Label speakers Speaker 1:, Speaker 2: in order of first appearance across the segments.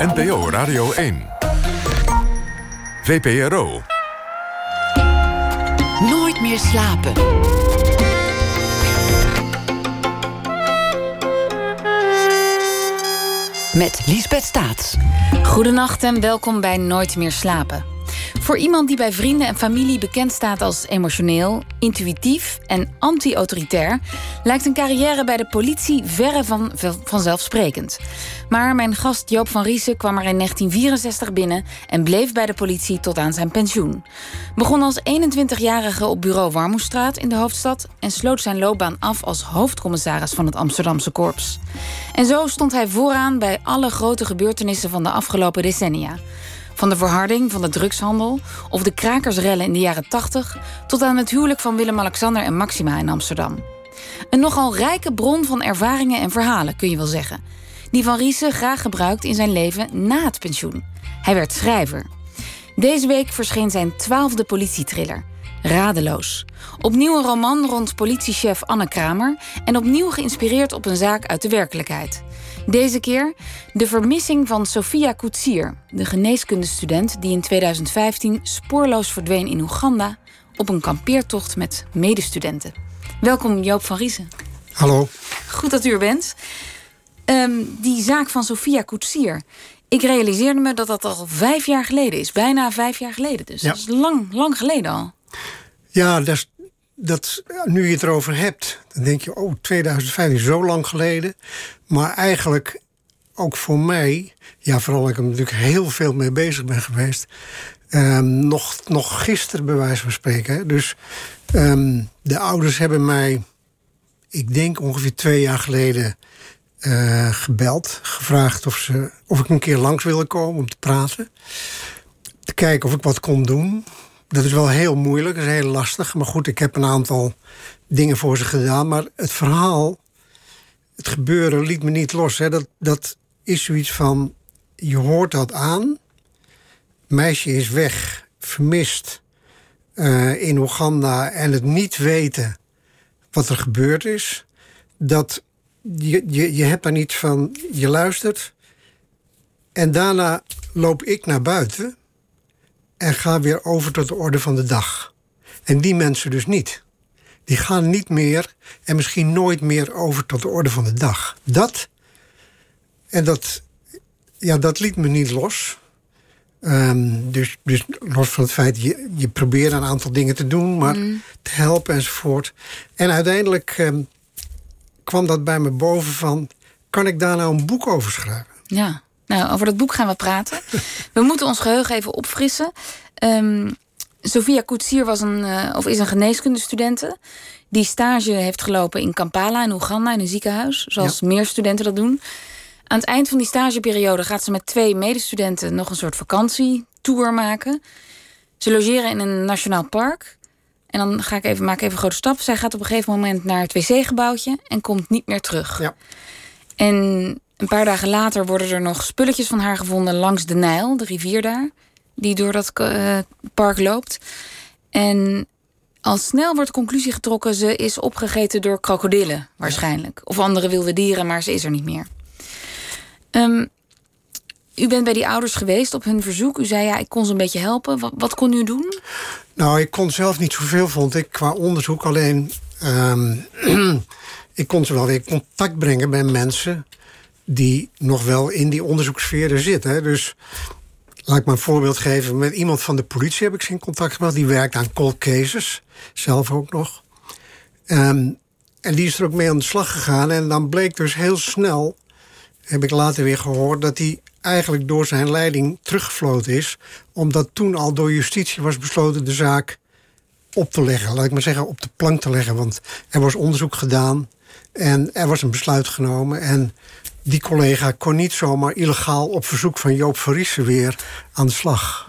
Speaker 1: NPO Radio 1. VPRO.
Speaker 2: Nooit meer slapen. Met Liesbeth Staats.
Speaker 3: Goedenacht en welkom bij Nooit meer slapen. Voor iemand die bij vrienden en familie bekend staat als emotioneel, intuïtief en anti-autoritair, lijkt een carrière bij de politie verre van vanzelfsprekend. Maar mijn gast Joop van Riesen kwam er in 1964 binnen en bleef bij de politie tot aan zijn pensioen. Begon als 21-jarige op bureau Warmoestraat in de hoofdstad en sloot zijn loopbaan af als hoofdcommissaris van het Amsterdamse korps. En zo stond hij vooraan bij alle grote gebeurtenissen van de afgelopen decennia. Van de verharding van de drugshandel of de krakersrellen in de jaren 80 tot aan het huwelijk van Willem-Alexander en Maxima in Amsterdam. Een nogal rijke bron van ervaringen en verhalen, kun je wel zeggen. Die Van Riesen graag gebruikt in zijn leven na het pensioen. Hij werd schrijver. Deze week verscheen zijn twaalfde politietriller, Radeloos. Opnieuw een roman rond politiechef Anne Kramer en opnieuw geïnspireerd op een zaak uit de werkelijkheid. Deze keer de vermissing van Sophia Koetsier, de geneeskundestudent die in 2015 spoorloos verdween in Oeganda op een kampeertocht met medestudenten. Welkom Joop van Riesen.
Speaker 4: Hallo.
Speaker 3: Goed dat u er bent. Ehm, die zaak van Sophia Koetsier. Ik realiseerde me dat dat al vijf jaar geleden is. Bijna vijf jaar geleden dus. Dat is lang, lang geleden al.
Speaker 4: Ja, dat, dat, nu je het erover hebt, dan denk je, oh, 2015 is zo lang geleden. Maar eigenlijk ook voor mij, ja, vooral ik er natuurlijk heel veel mee bezig ben geweest. Um, nog, nog gisteren, bij wijze van spreken. Dus um, de ouders hebben mij, ik denk ongeveer twee jaar geleden, uh, gebeld. Gevraagd of, ze, of ik een keer langs wilde komen om te praten. Te kijken of ik wat kon doen dat is wel heel moeilijk, dat is heel lastig. Maar goed, ik heb een aantal dingen voor ze gedaan. Maar het verhaal, het gebeuren, liet me niet los. Hè. Dat, dat is zoiets van, je hoort dat aan. Meisje is weg, vermist uh, in Oeganda... en het niet weten wat er gebeurd is. Dat je, je, hebt daar niets van, je luistert... En daarna loop ik naar buiten en ga weer over tot de orde van de dag. En die mensen dus niet. Die gaan niet meer en misschien nooit meer over tot de orde van de dag. Dat, en dat, ja, dat liet me niet los. Um, dus, dus los van het feit, je, je probeert een aantal dingen te doen, maar mm. te helpen enzovoort. En uiteindelijk um, kwam dat bij me boven van, kan ik daar nou een boek over schrijven?
Speaker 3: Ja. Nou, over dat boek gaan we praten. we moeten ons geheugen even opfrissen. Um, Sophia Koetsier was een, uh, of is een geneeskundestudente... die stage heeft gelopen in Kampala in Oeganda in een ziekenhuis. Zoals meer studenten dat doen. Aan het eind van die stageperiode gaat ze met twee medestudenten... nog een soort vakantietour maken. Ze logeren in een nationaal park... En dan ga ik even, maak ik even een grote stap. Zij gaat op een gegeven moment naar het wc-gebouwtje en komt niet meer terug. Ja. En een paar dagen later worden er nog spulletjes van haar gevonden langs de Nijl, de rivier daar, die door dat uh, park loopt. En al snel wordt de conclusie getrokken: ze is opgegeten door krokodillen, waarschijnlijk. Of andere wilde dieren, maar ze is er niet meer. Um, u bent bij die ouders geweest op hun verzoek. U zei ja, ik kon ze een beetje helpen. Wat, kon u doen?
Speaker 4: Nou, ik kon zelf niet zoveel, vond ik, qua onderzoek. Alleen, um, ik kon ze wel weer contact brengen met mensen die nog wel in die onderzoekssferen zitten. Dus laat ik maar een voorbeeld geven. Met iemand van de politie heb ik in contact gebracht. Die werkt aan cold cases, zelf ook nog. Um, en die is er ook mee aan de slag gegaan. En dan bleek dus heel snel, heb ik later weer gehoord... dat hij eigenlijk door zijn leiding teruggefloten is. Omdat toen al door justitie was besloten de zaak op te leggen. Laat ik maar zeggen, op de plank te leggen. Want er was onderzoek gedaan en er was een besluit genomen. En die collega kon niet zomaar illegaal op verzoek van Joop Verrissen weer aan de slag.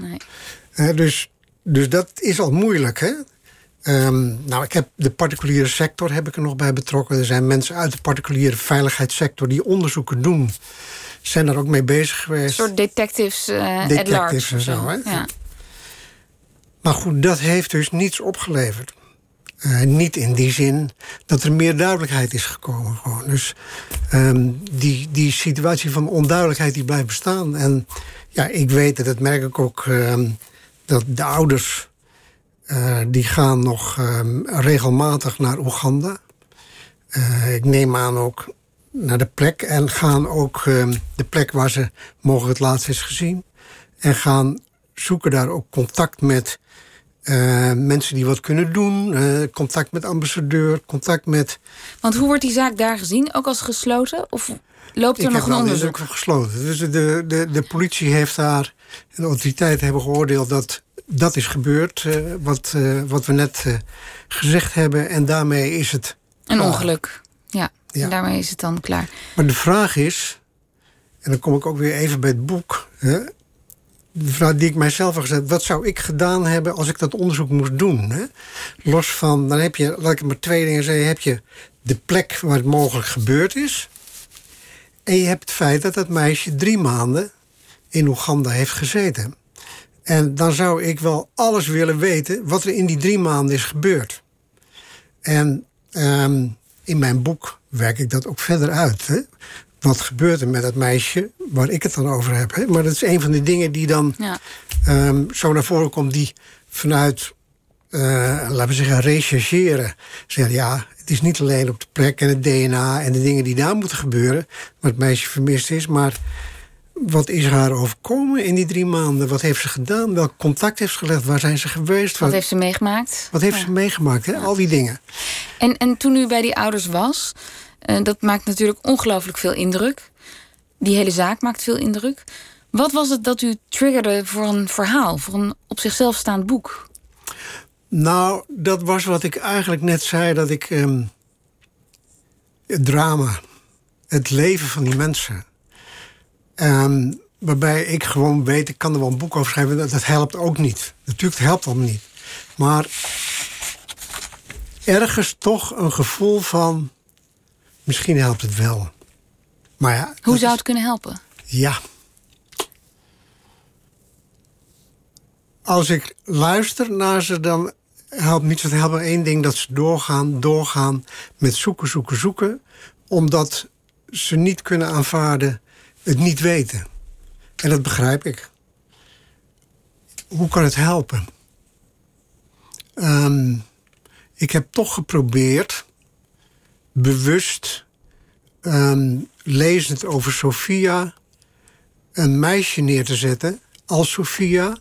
Speaker 4: Nee. dus, dus dat is al moeilijk. Hè? Um, nou, ik heb de particuliere sector heb ik er nog bij betrokken. Er zijn mensen uit de particuliere veiligheidssector die onderzoeken doen. Zijn daar ook mee bezig geweest.
Speaker 3: Een soort detectives, uh,
Speaker 4: detectives en zo. Hè? Ja. Maar goed, dat heeft dus niets opgeleverd. Eh, niet in die zin dat er meer duidelijkheid is gekomen. Gewoon. Dus ehm, die, die situatie van onduidelijkheid die blijft bestaan. En ja, ik weet dat, dat merk ik ook, ehm, dat de ouders... Uh, die gaan nog um, regelmatig naar Oeganda. Uh, ik neem aan ook naar de plek. En gaan ook de plek waar ze mogelijk het laatst is gezien. En gaan zoeken daar ook contact met uh, mensen die wat kunnen doen. Uh, contact met ambassadeur, contact met...
Speaker 3: Want hoe wordt die zaak daar gezien? Ook als gesloten? Of loopt er
Speaker 4: Ik
Speaker 3: nog een onderzoek?
Speaker 4: Ik gesloten. Dus de, de, de politie heeft daar... En de autoriteiten hebben geoordeeld dat dat is gebeurd. Uh, wat, wat we net gezegd hebben. En daarmee is het...
Speaker 3: Een klaar. ongeluk. Ja, ja. En daarmee is het dan klaar.
Speaker 4: Maar de vraag is... En dan kom ik ook weer even bij het boek... Hè, die ik mijzelf heb gezet: wat zou ik gedaan hebben als ik dat onderzoek moest doen? Hè? Los van, dan heb je, laat ik maar twee dingen zeggen: heb je de plek waar het mogelijk gebeurd is. En je hebt het feit dat dat meisje drie maanden in Oeganda heeft gezeten. En dan zou ik wel alles willen weten wat er in die drie maanden is gebeurd. En um, in mijn boek werk ik dat ook verder uit. Hè? Wat gebeurt er met dat meisje waar ik het dan over heb. Hè? Maar dat is een van de dingen die dan ja. um, zo naar voren komt, die vanuit, uh, laten we zeggen, rechercheren. Zeggen ja, het is niet alleen op de plek en het DNA en de dingen die daar moeten gebeuren, waar het meisje vermist is, maar wat is haar overkomen in die drie maanden? Wat heeft ze gedaan? Welk contact heeft ze gelegd? Waar zijn ze geweest?
Speaker 3: Wat, wat heeft ze meegemaakt?
Speaker 4: Wat heeft ja. ze meegemaakt? Hè? Al die dingen.
Speaker 3: En, en toen u bij die ouders was, uh, dat maakt natuurlijk ongelooflijk veel indruk. Die hele zaak maakt veel indruk. Wat was het dat u triggerde voor een verhaal, voor een op zichzelf staand boek?
Speaker 4: Nou, dat was wat ik eigenlijk net zei, dat ik um, het drama, het leven van die mensen. Um, waarbij ik gewoon weet, ik kan er wel een boek over schrijven, dat, dat helpt ook niet. Natuurlijk, het helpt allemaal niet. Maar ergens toch een gevoel van Misschien helpt het wel. Maar ja,
Speaker 3: Hoe zou het kunnen helpen?
Speaker 4: Ja. Als ik luister naar ze, dan helpt niet het helpen één ding dat ze doorgaan, doorgaan met zoeken, zoeken, zoeken, omdat ze niet kunnen aanvaarden het niet weten. En dat begrijp ik. Hoe kan het helpen? Um, ik heb toch geprobeerd bewust um, lezend over Sophia een meisje neer te zetten als Sophia,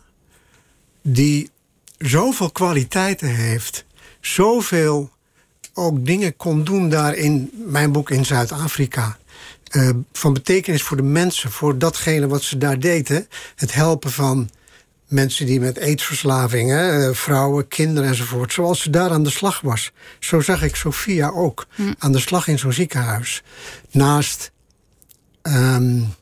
Speaker 4: die zoveel kwaliteiten heeft, zoveel ook dingen kon doen daar in mijn boek in Zuid-Afrika. Uh, van betekenis voor de mensen, voor datgene wat ze daar deden. Het helpen van mensen die met aidsverslavingen, eh, vrouwen, kinderen enzovoort, zoals ze daar aan de slag was. Zo zag ik Sophia ook hm. aan de slag in zo'n ziekenhuis. Naast um,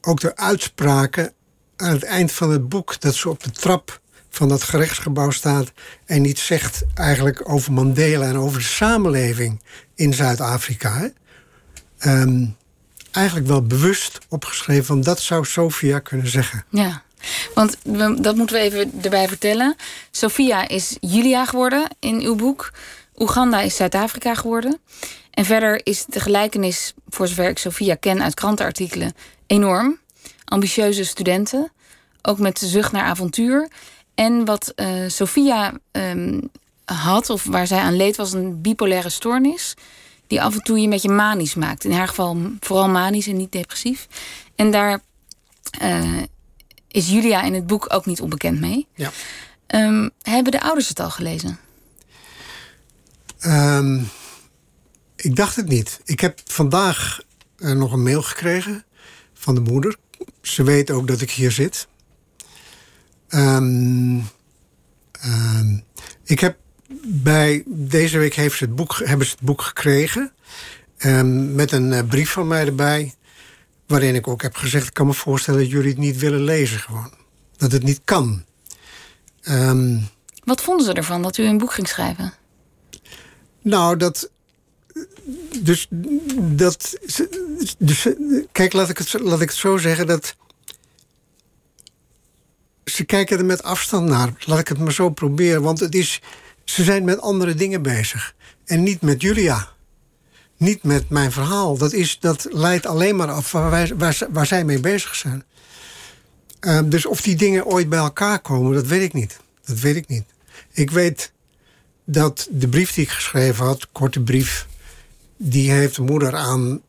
Speaker 4: ook de uitspraken aan het eind van het boek, dat ze op de trap van dat gerechtsgebouw staat en iets zegt eigenlijk over Mandela en over de samenleving in Zuid-Afrika. Um, eigenlijk wel bewust opgeschreven van dat zou Sophia kunnen zeggen.
Speaker 3: Ja. Want dat moeten we even erbij vertellen. Sophia is Julia geworden in uw boek. Oeganda is Zuid-Afrika geworden. En verder is de gelijkenis, voor zover ik Sophia ken uit krantenartikelen, enorm. Ambitieuze studenten, ook met de zucht naar avontuur. En wat uh, Sophia um, had, of waar zij aan leed, was een bipolaire stoornis. Die af en toe je met je manisch maakt. In haar geval vooral manisch en niet depressief. En daar uh, is Julia in het boek ook niet onbekend mee.
Speaker 4: Ja.
Speaker 3: Um, hebben de ouders het al gelezen?
Speaker 4: Um, ik dacht het niet. Ik heb vandaag uh, nog een mail gekregen van de moeder. Ze weet ook dat ik hier zit. Um, ik heb bij deze week heeft ze het boek, hebben ze het boek gekregen. met een uh, brief van mij erbij. Waarin ik ook heb gezegd: ik kan me voorstellen dat jullie het niet willen lezen, gewoon. Dat het niet kan. Um,
Speaker 3: Wat vonden ze ervan dat u een boek ging schrijven?
Speaker 4: Nou, dat. Dus dat. Dus, kijk, laat ik, het, laat ik het zo zeggen dat. Ze kijken er met afstand naar. Laat ik het maar zo proberen. Want het is. Ze zijn met andere dingen bezig. En niet met Julia. Niet met mijn verhaal. Dat, is, dat leidt alleen maar af waar, wij, waar, waar zij mee bezig zijn. Uh, dus of die dingen ooit bij elkaar komen, dat weet ik niet. Dat weet ik niet. Ik weet dat de brief die ik geschreven had, korte brief, die heeft de moeder aan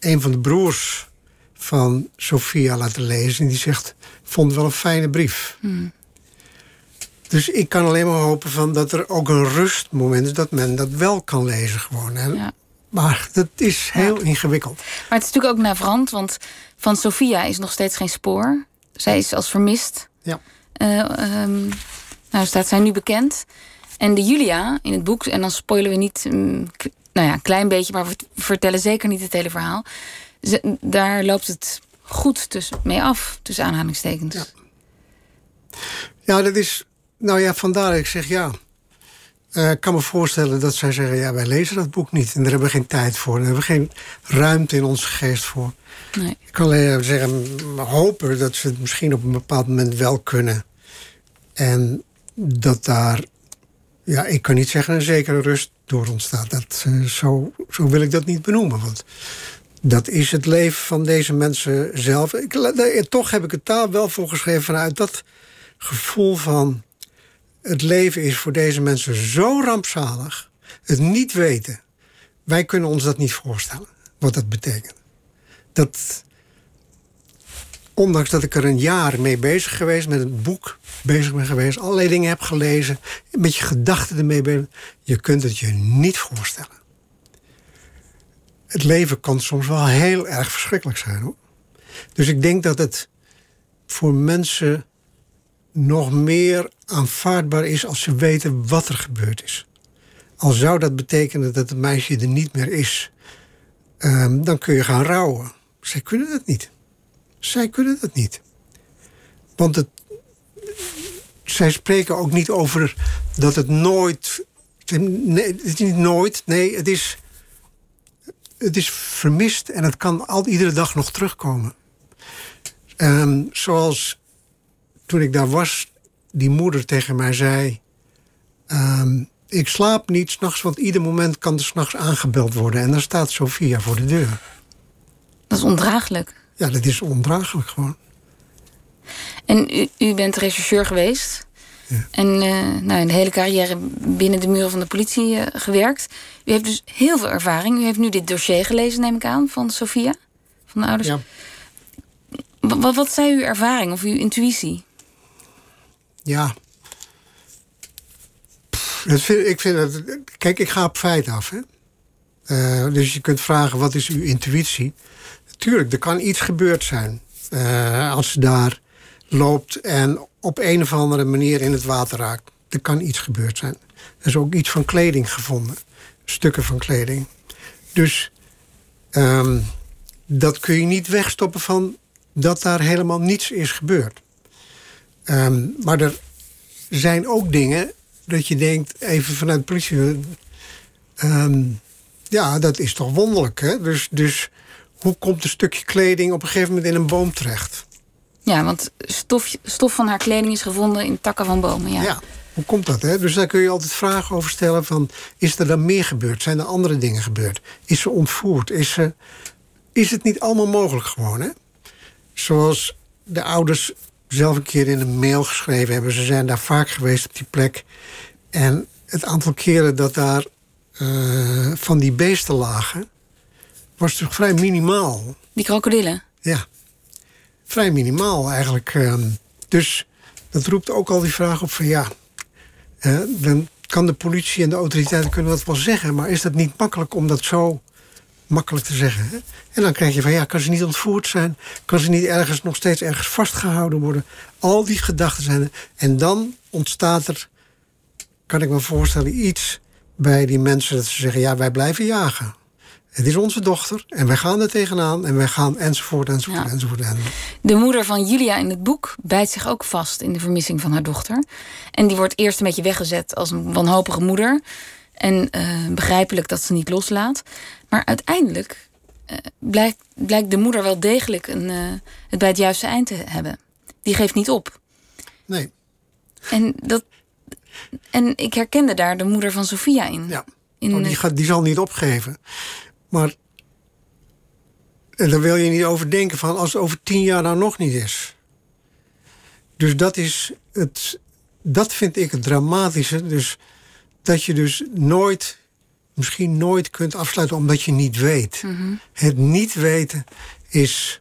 Speaker 4: een van de broers van Sophia laten lezen. En die zegt, vond wel een fijne brief. Hmm. Dus ik kan alleen maar hopen van dat er ook een rustmoment is... dat men dat wel kan lezen gewoon. Hè? Ja. Maar dat is heel ingewikkeld.
Speaker 3: Maar het is natuurlijk ook navrant, want van Sophia is nog steeds geen spoor. Zij is als vermist.
Speaker 4: Ja.
Speaker 3: Uh, nou staat zij nu bekend. En de Julia in het boek, en dan spoilen we niet... Mm, nou ja, een klein beetje, maar we vertellen zeker niet het hele verhaal. daar loopt het goed tussen, mee af, tussen aanhalingstekens.
Speaker 4: Ja. ja, dat is... Nou ja, vandaar dat ik zeg ja... Uh, ik kan me voorstellen dat zij zeggen: ja, wij lezen dat boek niet. En daar hebben we geen tijd voor. Daar hebben we geen ruimte in onze geest voor.
Speaker 3: Nee.
Speaker 4: Ik kan alleen zeggen, hopen dat ze het misschien op een bepaald moment wel kunnen. En dat daar, ja, ik kan niet zeggen een zekere rust door ontstaat. Dat, uh, zo, zo wil ik dat niet benoemen. Want dat is het leven van deze mensen zelf. Ik, toch heb ik het daar wel voor geschreven vanuit dat gevoel van het leven is voor deze mensen zo rampzalig. Het niet weten. Wij kunnen ons dat niet voorstellen, wat dat betekent. Dat, ondanks dat ik er een jaar mee bezig geweest, met het boek bezig ben geweest, allerlei dingen heb gelezen, met je gedachten ermee ben, je kunt het je niet voorstellen. Het leven kan soms wel heel erg verschrikkelijk zijn hoor. Dus ik denk dat het voor mensen nog meer aanvaardbaar is als ze weten wat er gebeurd is. Al zou dat betekenen dat het meisje er niet meer is, um, dan kun je gaan rouwen. Zij kunnen dat niet. Zij kunnen dat niet. Want het, zij spreken ook niet over dat het nooit. Nee, het is niet nooit. Nee, het is. Het is vermist en het kan al iedere dag nog terugkomen. Um, zoals toen ik daar was, die moeder tegen mij zei... Um, ik slaap niet s'nachts, want ieder moment kan er s'nachts aangebeld worden. En dan staat Sofia voor de deur.
Speaker 3: Dat is ondraaglijk.
Speaker 4: Ja, dat is ondraaglijk gewoon.
Speaker 3: En u, u bent rechercheur geweest. Ja. En uh, nou, een hele carrière binnen de muren van de politie uh, gewerkt. U heeft dus heel veel ervaring. U heeft nu dit dossier gelezen, neem ik aan, van Sofia, van de ouders.
Speaker 4: Ja.
Speaker 3: Wat, wat zei uw ervaring of uw intuïtie?
Speaker 4: Ja. ik vind het. Kijk, ik ga op feiten af. Hè? Uh, dus je kunt vragen: wat is uw intuïtie? Tuurlijk, er kan iets gebeurd zijn. Uh, als ze daar loopt en op een of andere manier in het water raakt. Er kan iets gebeurd zijn. Er is ook iets van kleding gevonden. Stukken van kleding. Dus um, dat kun je niet wegstoppen van dat daar helemaal niets is gebeurd. Um, maar er zijn ook dingen dat je denkt, even vanuit politie. Um, ja, dat is toch wonderlijk, hè? Dus, dus hoe komt een stukje kleding op een gegeven moment in een boom terecht?
Speaker 3: Ja, want stof, stof van haar kleding is gevonden in takken van bomen. Ja.
Speaker 4: ja, hoe komt dat? Hè? Dus daar kun je altijd vragen over stellen: van, is er dan meer gebeurd? Zijn er andere dingen gebeurd? Is ze ontvoerd? Is, ze, is het niet allemaal mogelijk gewoon? Hè? Zoals de ouders zelf een keer in een mail geschreven hebben. Ze zijn daar vaak geweest op die plek. En het aantal keren dat daar uh, van die beesten lagen, was toch vrij minimaal.
Speaker 3: Die krokodillen?
Speaker 4: Ja, vrij minimaal eigenlijk. Uh, dus dat roept ook al die vraag op van ja, uh, dan kan de politie en de autoriteiten kunnen dat wel zeggen, maar is dat niet makkelijk om dat zo makkelijk te zeggen. Hè? En dan krijg je van ja, kan ze niet ontvoerd zijn? Kan ze niet ergens nog steeds ergens vastgehouden worden? Al die gedachten zijn er. En dan ontstaat er, kan ik me voorstellen, iets bij die mensen dat ze zeggen: ja, wij blijven jagen. Het is onze dochter en wij gaan er tegenaan en wij gaan enzovoort, enzovoort, ja. enzovoort.
Speaker 3: De moeder van Julia in het boek bijt zich ook vast in de vermissing van haar dochter. En die wordt eerst een beetje weggezet als een wanhopige moeder. En uh, begrijpelijk dat ze niet loslaat. Maar uiteindelijk uh, blijkt, blijkt de moeder wel degelijk een, uh, het bij het juiste eind te hebben. Die geeft niet op.
Speaker 4: Nee.
Speaker 3: En dat, En ik herkende daar de moeder van Sofia in.
Speaker 4: Ja.
Speaker 3: in
Speaker 4: Oh, die, gaat, die zal niet opgeven. Maar en daar wil je niet over denken van als het over tien jaar nou nog niet is. Dus dat is het. Dat vind ik het dramatische. Dus dat je dus nooit, misschien nooit kunt afsluiten omdat je niet weet. Het niet weten is.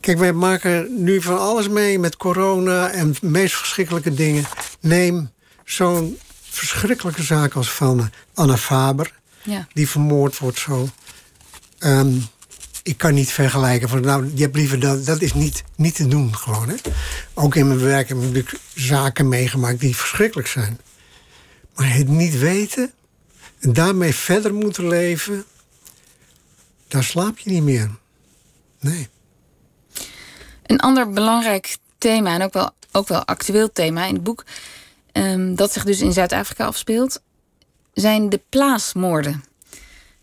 Speaker 4: Kijk, wij maken nu van alles mee met corona en de meest verschrikkelijke dingen. Neem zo'n verschrikkelijke zaak als van Anna Faber,
Speaker 3: ja.
Speaker 4: die vermoord wordt zo. Ehm, ik kan niet vergelijken. Van, nou, je hebt liever dat, dat is niet, niet te doen gewoon. Hè? Ook in mijn werk heb ik zaken meegemaakt die verschrikkelijk zijn. Maar het niet weten en daarmee verder moeten leven, daar slaap je niet meer. Nee.
Speaker 3: Een ander belangrijk thema, en ook wel, ook wel actueel thema in het boek, ehm, dat zich dus in Zuid-Afrika afspeelt, zijn de plaasmoorden.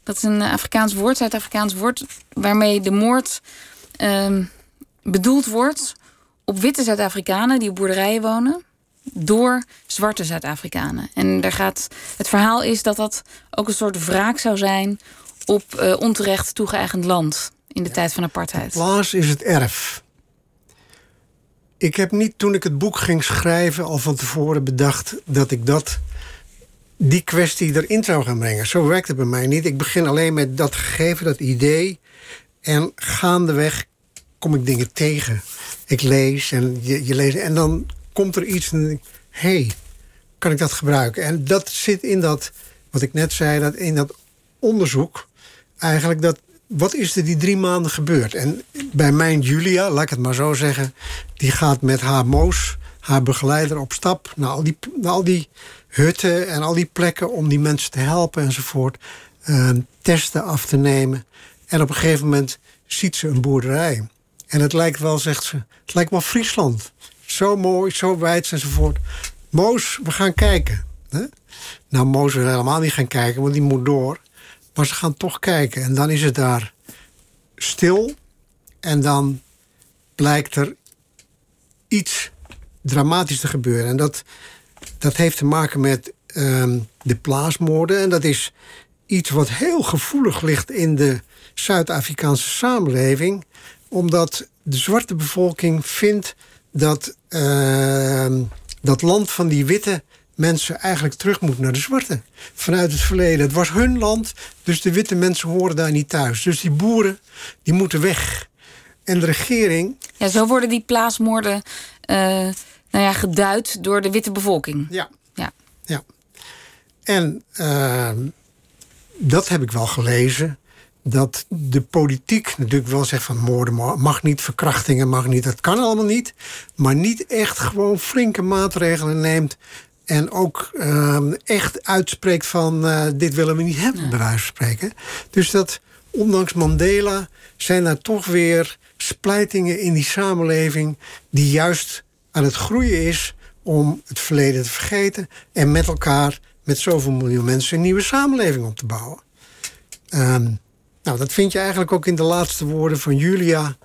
Speaker 3: Dat is een Afrikaans woord, Zuid-Afrikaans woord, waarmee de moord ehm, bedoeld wordt op witte Zuid-Afrikanen die op boerderijen wonen, door zwarte Zuid-Afrikanen. En daar gaat, het verhaal is dat dat ook een soort wraak zou zijn op eh, onterecht toegeëigend land in de tijd van apartheid.
Speaker 4: Plaats is het erf. Ik heb niet toen ik het boek ging schrijven al van tevoren bedacht dat ik dat die kwestie erin zou gaan brengen. Zo werkt het bij mij niet. Ik begin alleen met dat gegeven, dat idee. En gaandeweg kom ik dingen tegen. Ik lees en je, je leest. En dan komt er iets en denk hé, hey, kan ik dat gebruiken? En dat zit in dat, wat ik net zei, dat in dat onderzoek. Eigenlijk dat, wat is er die drie maanden gebeurd? En bij mijn Julia, laat ik het maar zo zeggen, die gaat met haar moos, haar begeleider, op stap naar al die, al die hutten en al die plekken om die mensen te helpen enzovoort. Uh, testen af te nemen. En op een gegeven moment ziet ze een boerderij. En het lijkt wel, zegt ze, het lijkt wel Friesland. Zo mooi, zo wijd enzovoort. Moos, we gaan kijken. Nou, Moos wil helemaal niet gaan kijken, want die moet door. Maar ze gaan toch kijken. En dan is het daar stil. En dan blijkt er iets dramatisch te gebeuren. En dat, dat heeft te maken met uh, de plaasmoorden. En dat is iets wat heel gevoelig ligt in de Zuid-Afrikaanse samenleving. Omdat de zwarte bevolking vindt dat dat land van die witte mensen eigenlijk terug moet naar de zwarte. Vanuit het verleden. Het was hun land, dus de witte mensen horen daar niet thuis. Dus die boeren, die moeten weg. En de regering...
Speaker 3: Ja, zo worden die plaasmoorden uh, nou ja, geduid door de witte bevolking.
Speaker 4: Ja.
Speaker 3: Ja.
Speaker 4: ja. En uh, dat heb ik wel gelezen. Dat de politiek natuurlijk wel zegt van moorden mag niet, verkrachtingen mag niet. Dat kan allemaal niet. Maar niet echt gewoon flinke maatregelen neemt. En ook uh, echt uitspreekt van uh, dit willen we niet hebben, bij wijze van spreken. Dus dat ondanks Mandela zijn er toch weer splijtingen in die samenleving die juist aan het groeien is om het verleden te vergeten en met elkaar, met zoveel miljoen mensen, een nieuwe samenleving op te bouwen. Um, nou, dat vind je eigenlijk ook in de laatste woorden van Julia.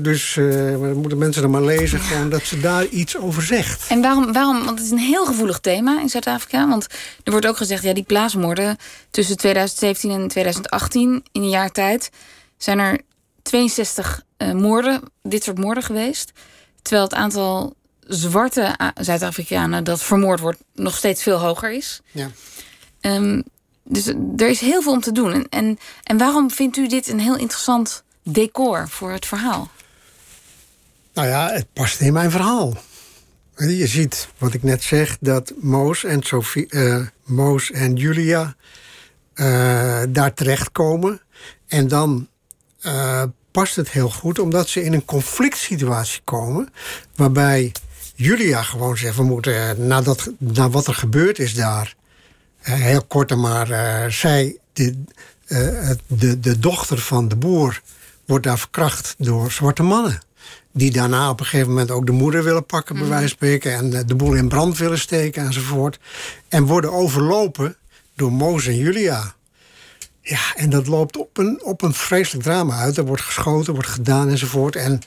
Speaker 4: Dus uh, moeten mensen er maar lezen, ja. gewoon dat ze daar iets over zegt.
Speaker 3: En waarom, waarom? Want het is een heel gevoelig thema in Zuid-Afrika. Want er wordt ook gezegd, ja, die plaasmoorden tussen 2017 en 2018, in een jaar tijd, zijn er 62 uh, moorden, dit soort moorden geweest. Terwijl het aantal zwarte Zuid-Afrikanen dat vermoord wordt nog steeds veel hoger is.
Speaker 4: Ja.
Speaker 3: Um, dus er is heel veel om te doen. En, en, en waarom vindt u dit een heel interessant decor voor het verhaal?
Speaker 4: Nou ja, het past in mijn verhaal. Je ziet wat ik net zeg, dat Moos en, Moos en Julia uh, daar terechtkomen. En dan uh, past het heel goed, omdat ze in een conflict situatie komen. Waarbij Julia gewoon zegt: we moeten, nadat, na wat er gebeurd is daar. Heel kort maar, uh, zij, de, uh, de, de dochter van de boer, wordt daar verkracht door zwarte mannen. Die daarna op een gegeven moment ook de moeder willen pakken, mm. bij wijze van spreken. En de boel in brand willen steken enzovoort. En worden overlopen door Moos en Julia. Ja, en dat loopt op een, op een vreselijk drama uit. Er wordt geschoten, wordt gedaan enzovoort. En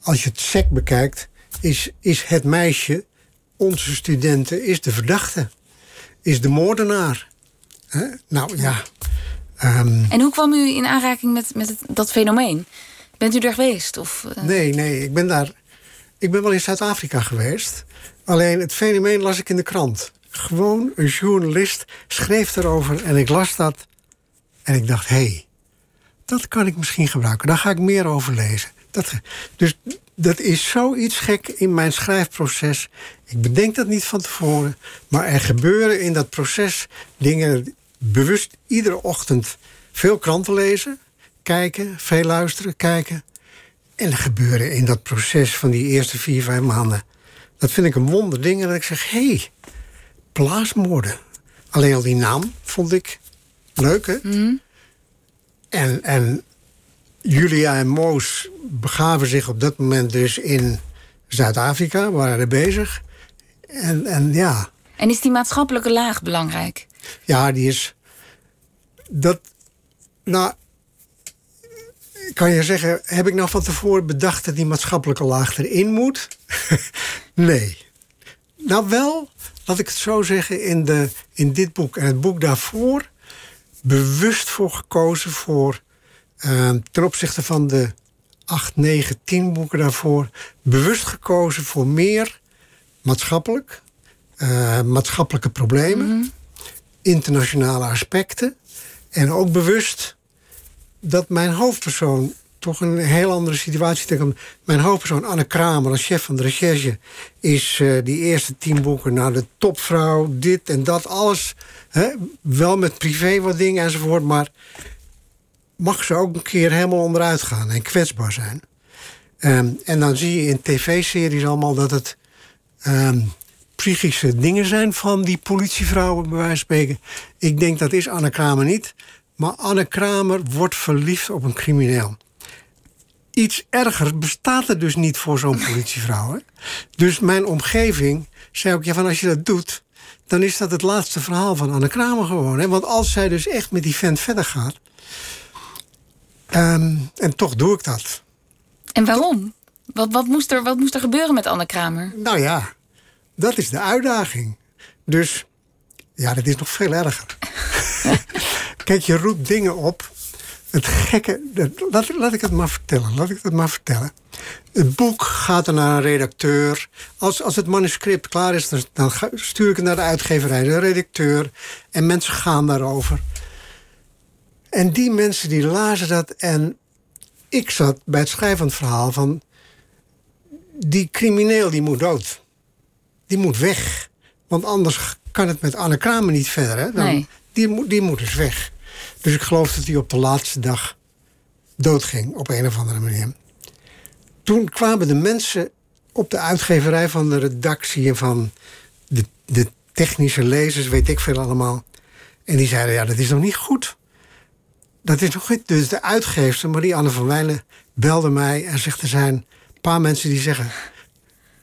Speaker 4: als je het sec bekijkt, is, is het meisje onze studenten is de verdachte. Is de moordenaar. Hè? Nou ja. ehm,
Speaker 3: En hoe kwam u in aanraking met, met het- dat fenomeen? Bent u er geweest? Of, eh,
Speaker 4: Nee, nee, ik ben daar. Ik ben wel in Zuid-Afrika geweest. Alleen het fenomeen las ik in de krant. Gewoon een journalist schreef erover en ik las dat. En ik dacht, hé, hey, dat kan ik misschien gebruiken. Daar ga ik meer over lezen. Dat, dus dat is zoiets gek in mijn schrijfproces. Ik bedenk dat niet van tevoren. Maar er gebeuren in dat proces dingen. Bewust iedere ochtend veel kranten lezen, kijken, veel luisteren, kijken. En er gebeuren in dat proces van die eerste vier, vijf maanden. Dat vind ik een wonder ding. En dat ik zeg, hé, hey, blaasmoorden. Alleen al die naam vond ik leuk, hè? En, en Julia en Moos begaven zich op dat moment dus in Zuid-Afrika, waren er bezig. En, en ja,
Speaker 3: En is die maatschappelijke laag belangrijk?
Speaker 4: ja, die is. Dat. Nou. Kan je zeggen, heb ik nou van tevoren bedacht dat die maatschappelijke laag erin moet? nee. Nou wel, laat ik het zo zeggen, in, de, in dit boek en het boek daarvoor bewust voor gekozen voor eh, ten opzichte van de 8, 9, 10 boeken daarvoor, bewust gekozen voor meer maatschappelijk, eh, maatschappelijke problemen, internationale aspecten. En ook bewust dat mijn hoofdpersoon toch een heel andere situatie tegenkomt. Mijn hoofdpersoon, Anne Kramer, als chef van de recherche, is eh, die eerste tien boeken naar de topvrouw, dit en dat, alles. Hè, wel met privé wat dingen enzovoort, maar mag ze ook een keer helemaal onderuit gaan en kwetsbaar zijn. Ehm, en dan zie je in tv-series allemaal dat het ehm, psychische dingen zijn van die politievrouwen, bij wijze van spreken. Ik denk dat is Anne Kramer niet. Maar Anne Kramer wordt verliefd op een crimineel. Iets ergers bestaat er dus niet voor zo'n politievrouw. Hè? Dus mijn omgeving zei ook: ja, van als je dat doet, dan is dat het laatste verhaal van Anne Kramer gewoon. Hè? Want als zij dus echt met die vent verder gaat. ehm, en toch doe ik dat.
Speaker 3: En waarom? Wat, wat, moest er, wat moest er gebeuren met Anne Kramer?
Speaker 4: Nou ja, dat is de uitdaging. Dus ja, dat is nog veel erger. Kijk, je roept dingen op. Het gekke, dat- laat, laat ik het maar vertellen. Laat ik het maar vertellen. Het boek gaat er naar een redacteur. Als, als het manuscript klaar is, dan, stuur ik het naar de uitgeverij, de redacteur. En mensen gaan daarover. En die mensen die lazen dat. En ik zat bij het schrijven van het verhaal van. Die crimineel die moet dood die moet weg. Want anders kan het met Anne Kramer niet verder. Hè? Dan,
Speaker 3: Nee.
Speaker 4: die, moet, die moet dus weg. Dus ik geloof dat hij op de laatste dag doodging. Op een of andere manier. Toen kwamen de mensen op de uitgeverij van de redactie... en van de, de technische lezers, weet ik veel allemaal. En die zeiden, ja, dat is nog niet goed. Dat is nog niet. Dus de uitgeefster, Marie-Anne van Wijlen, belde mij... en zegt, er zijn paar mensen die zeggen...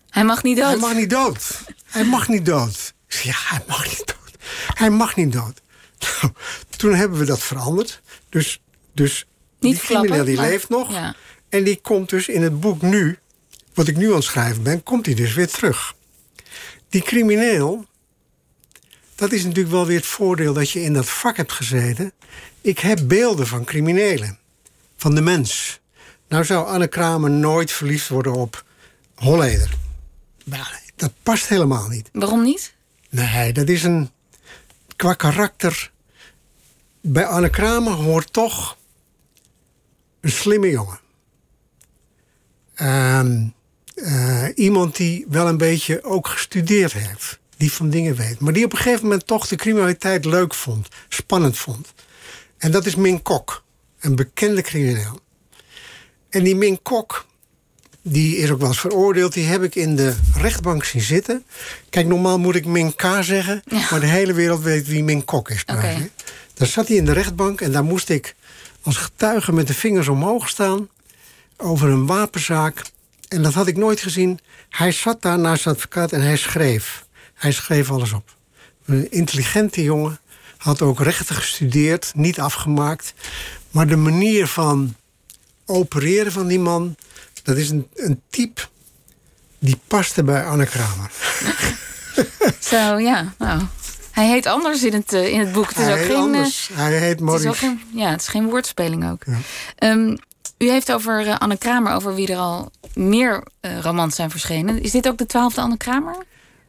Speaker 3: Hij mag niet dood.
Speaker 4: Hij mag niet dood. Hij mag niet dood. Ja, hij mag niet dood. Hij mag niet dood. Nou, toen hebben we dat veranderd. Dus, dus
Speaker 3: Niet
Speaker 4: die crimineel die
Speaker 3: maar-
Speaker 4: leeft nog.
Speaker 3: ja.
Speaker 4: En die komt dus in het boek nu, wat ik nu aan het schrijven ben, komt hij dus weer terug. Die crimineel, dat is natuurlijk wel weer het voordeel dat je in dat vak hebt gezeten. Ik heb beelden van criminelen, van de mens. Nou zou Anne Kramer nooit verliefd worden op Holleder. Nou, dat past helemaal niet.
Speaker 3: Waarom niet?
Speaker 4: Nee, dat is een. Qua karakter. Bij Anne Kramer hoort toch. een slimme jongen. Ehm, eh, iemand die wel een beetje ook gestudeerd heeft. Die van dingen weet. Maar die op een gegeven moment toch de criminaliteit leuk vond. Spannend vond. En dat is Min Kok. Een bekende crimineel. En die Min Kok die is ook wel eens veroordeeld. Die heb ik in de rechtbank zien zitten. Kijk, normaal moet ik Min K zeggen.
Speaker 3: Ja.
Speaker 4: Maar de hele wereld weet wie Min Kok is. hè. Daar zat hij in de rechtbank en daar moest ik als getuige met de vingers omhoog staan. Over een wapenzaak. En dat had ik nooit gezien. Hij zat daar naast de advocaat en hij schreef. Hij schreef alles op. Een intelligente jongen. Had ook rechten gestudeerd, niet afgemaakt. Maar de manier van opereren van die man, dat is een, een type die paste bij Anne Kramer.
Speaker 3: Zo, ja. Nou. Hij heet anders in het, uh, in het boek. Het is
Speaker 4: Hij
Speaker 3: ook
Speaker 4: heet
Speaker 3: geen,
Speaker 4: anders. Hij heet
Speaker 3: Het is
Speaker 4: Maurice.
Speaker 3: ook geen, ja, het is geen woordspeling ook.
Speaker 4: Ja.
Speaker 3: Ehm, u heeft over eh, Anne Kramer, over wie er al meer eh, romans zijn verschenen. Is dit ook de twaalfde Anne Kramer?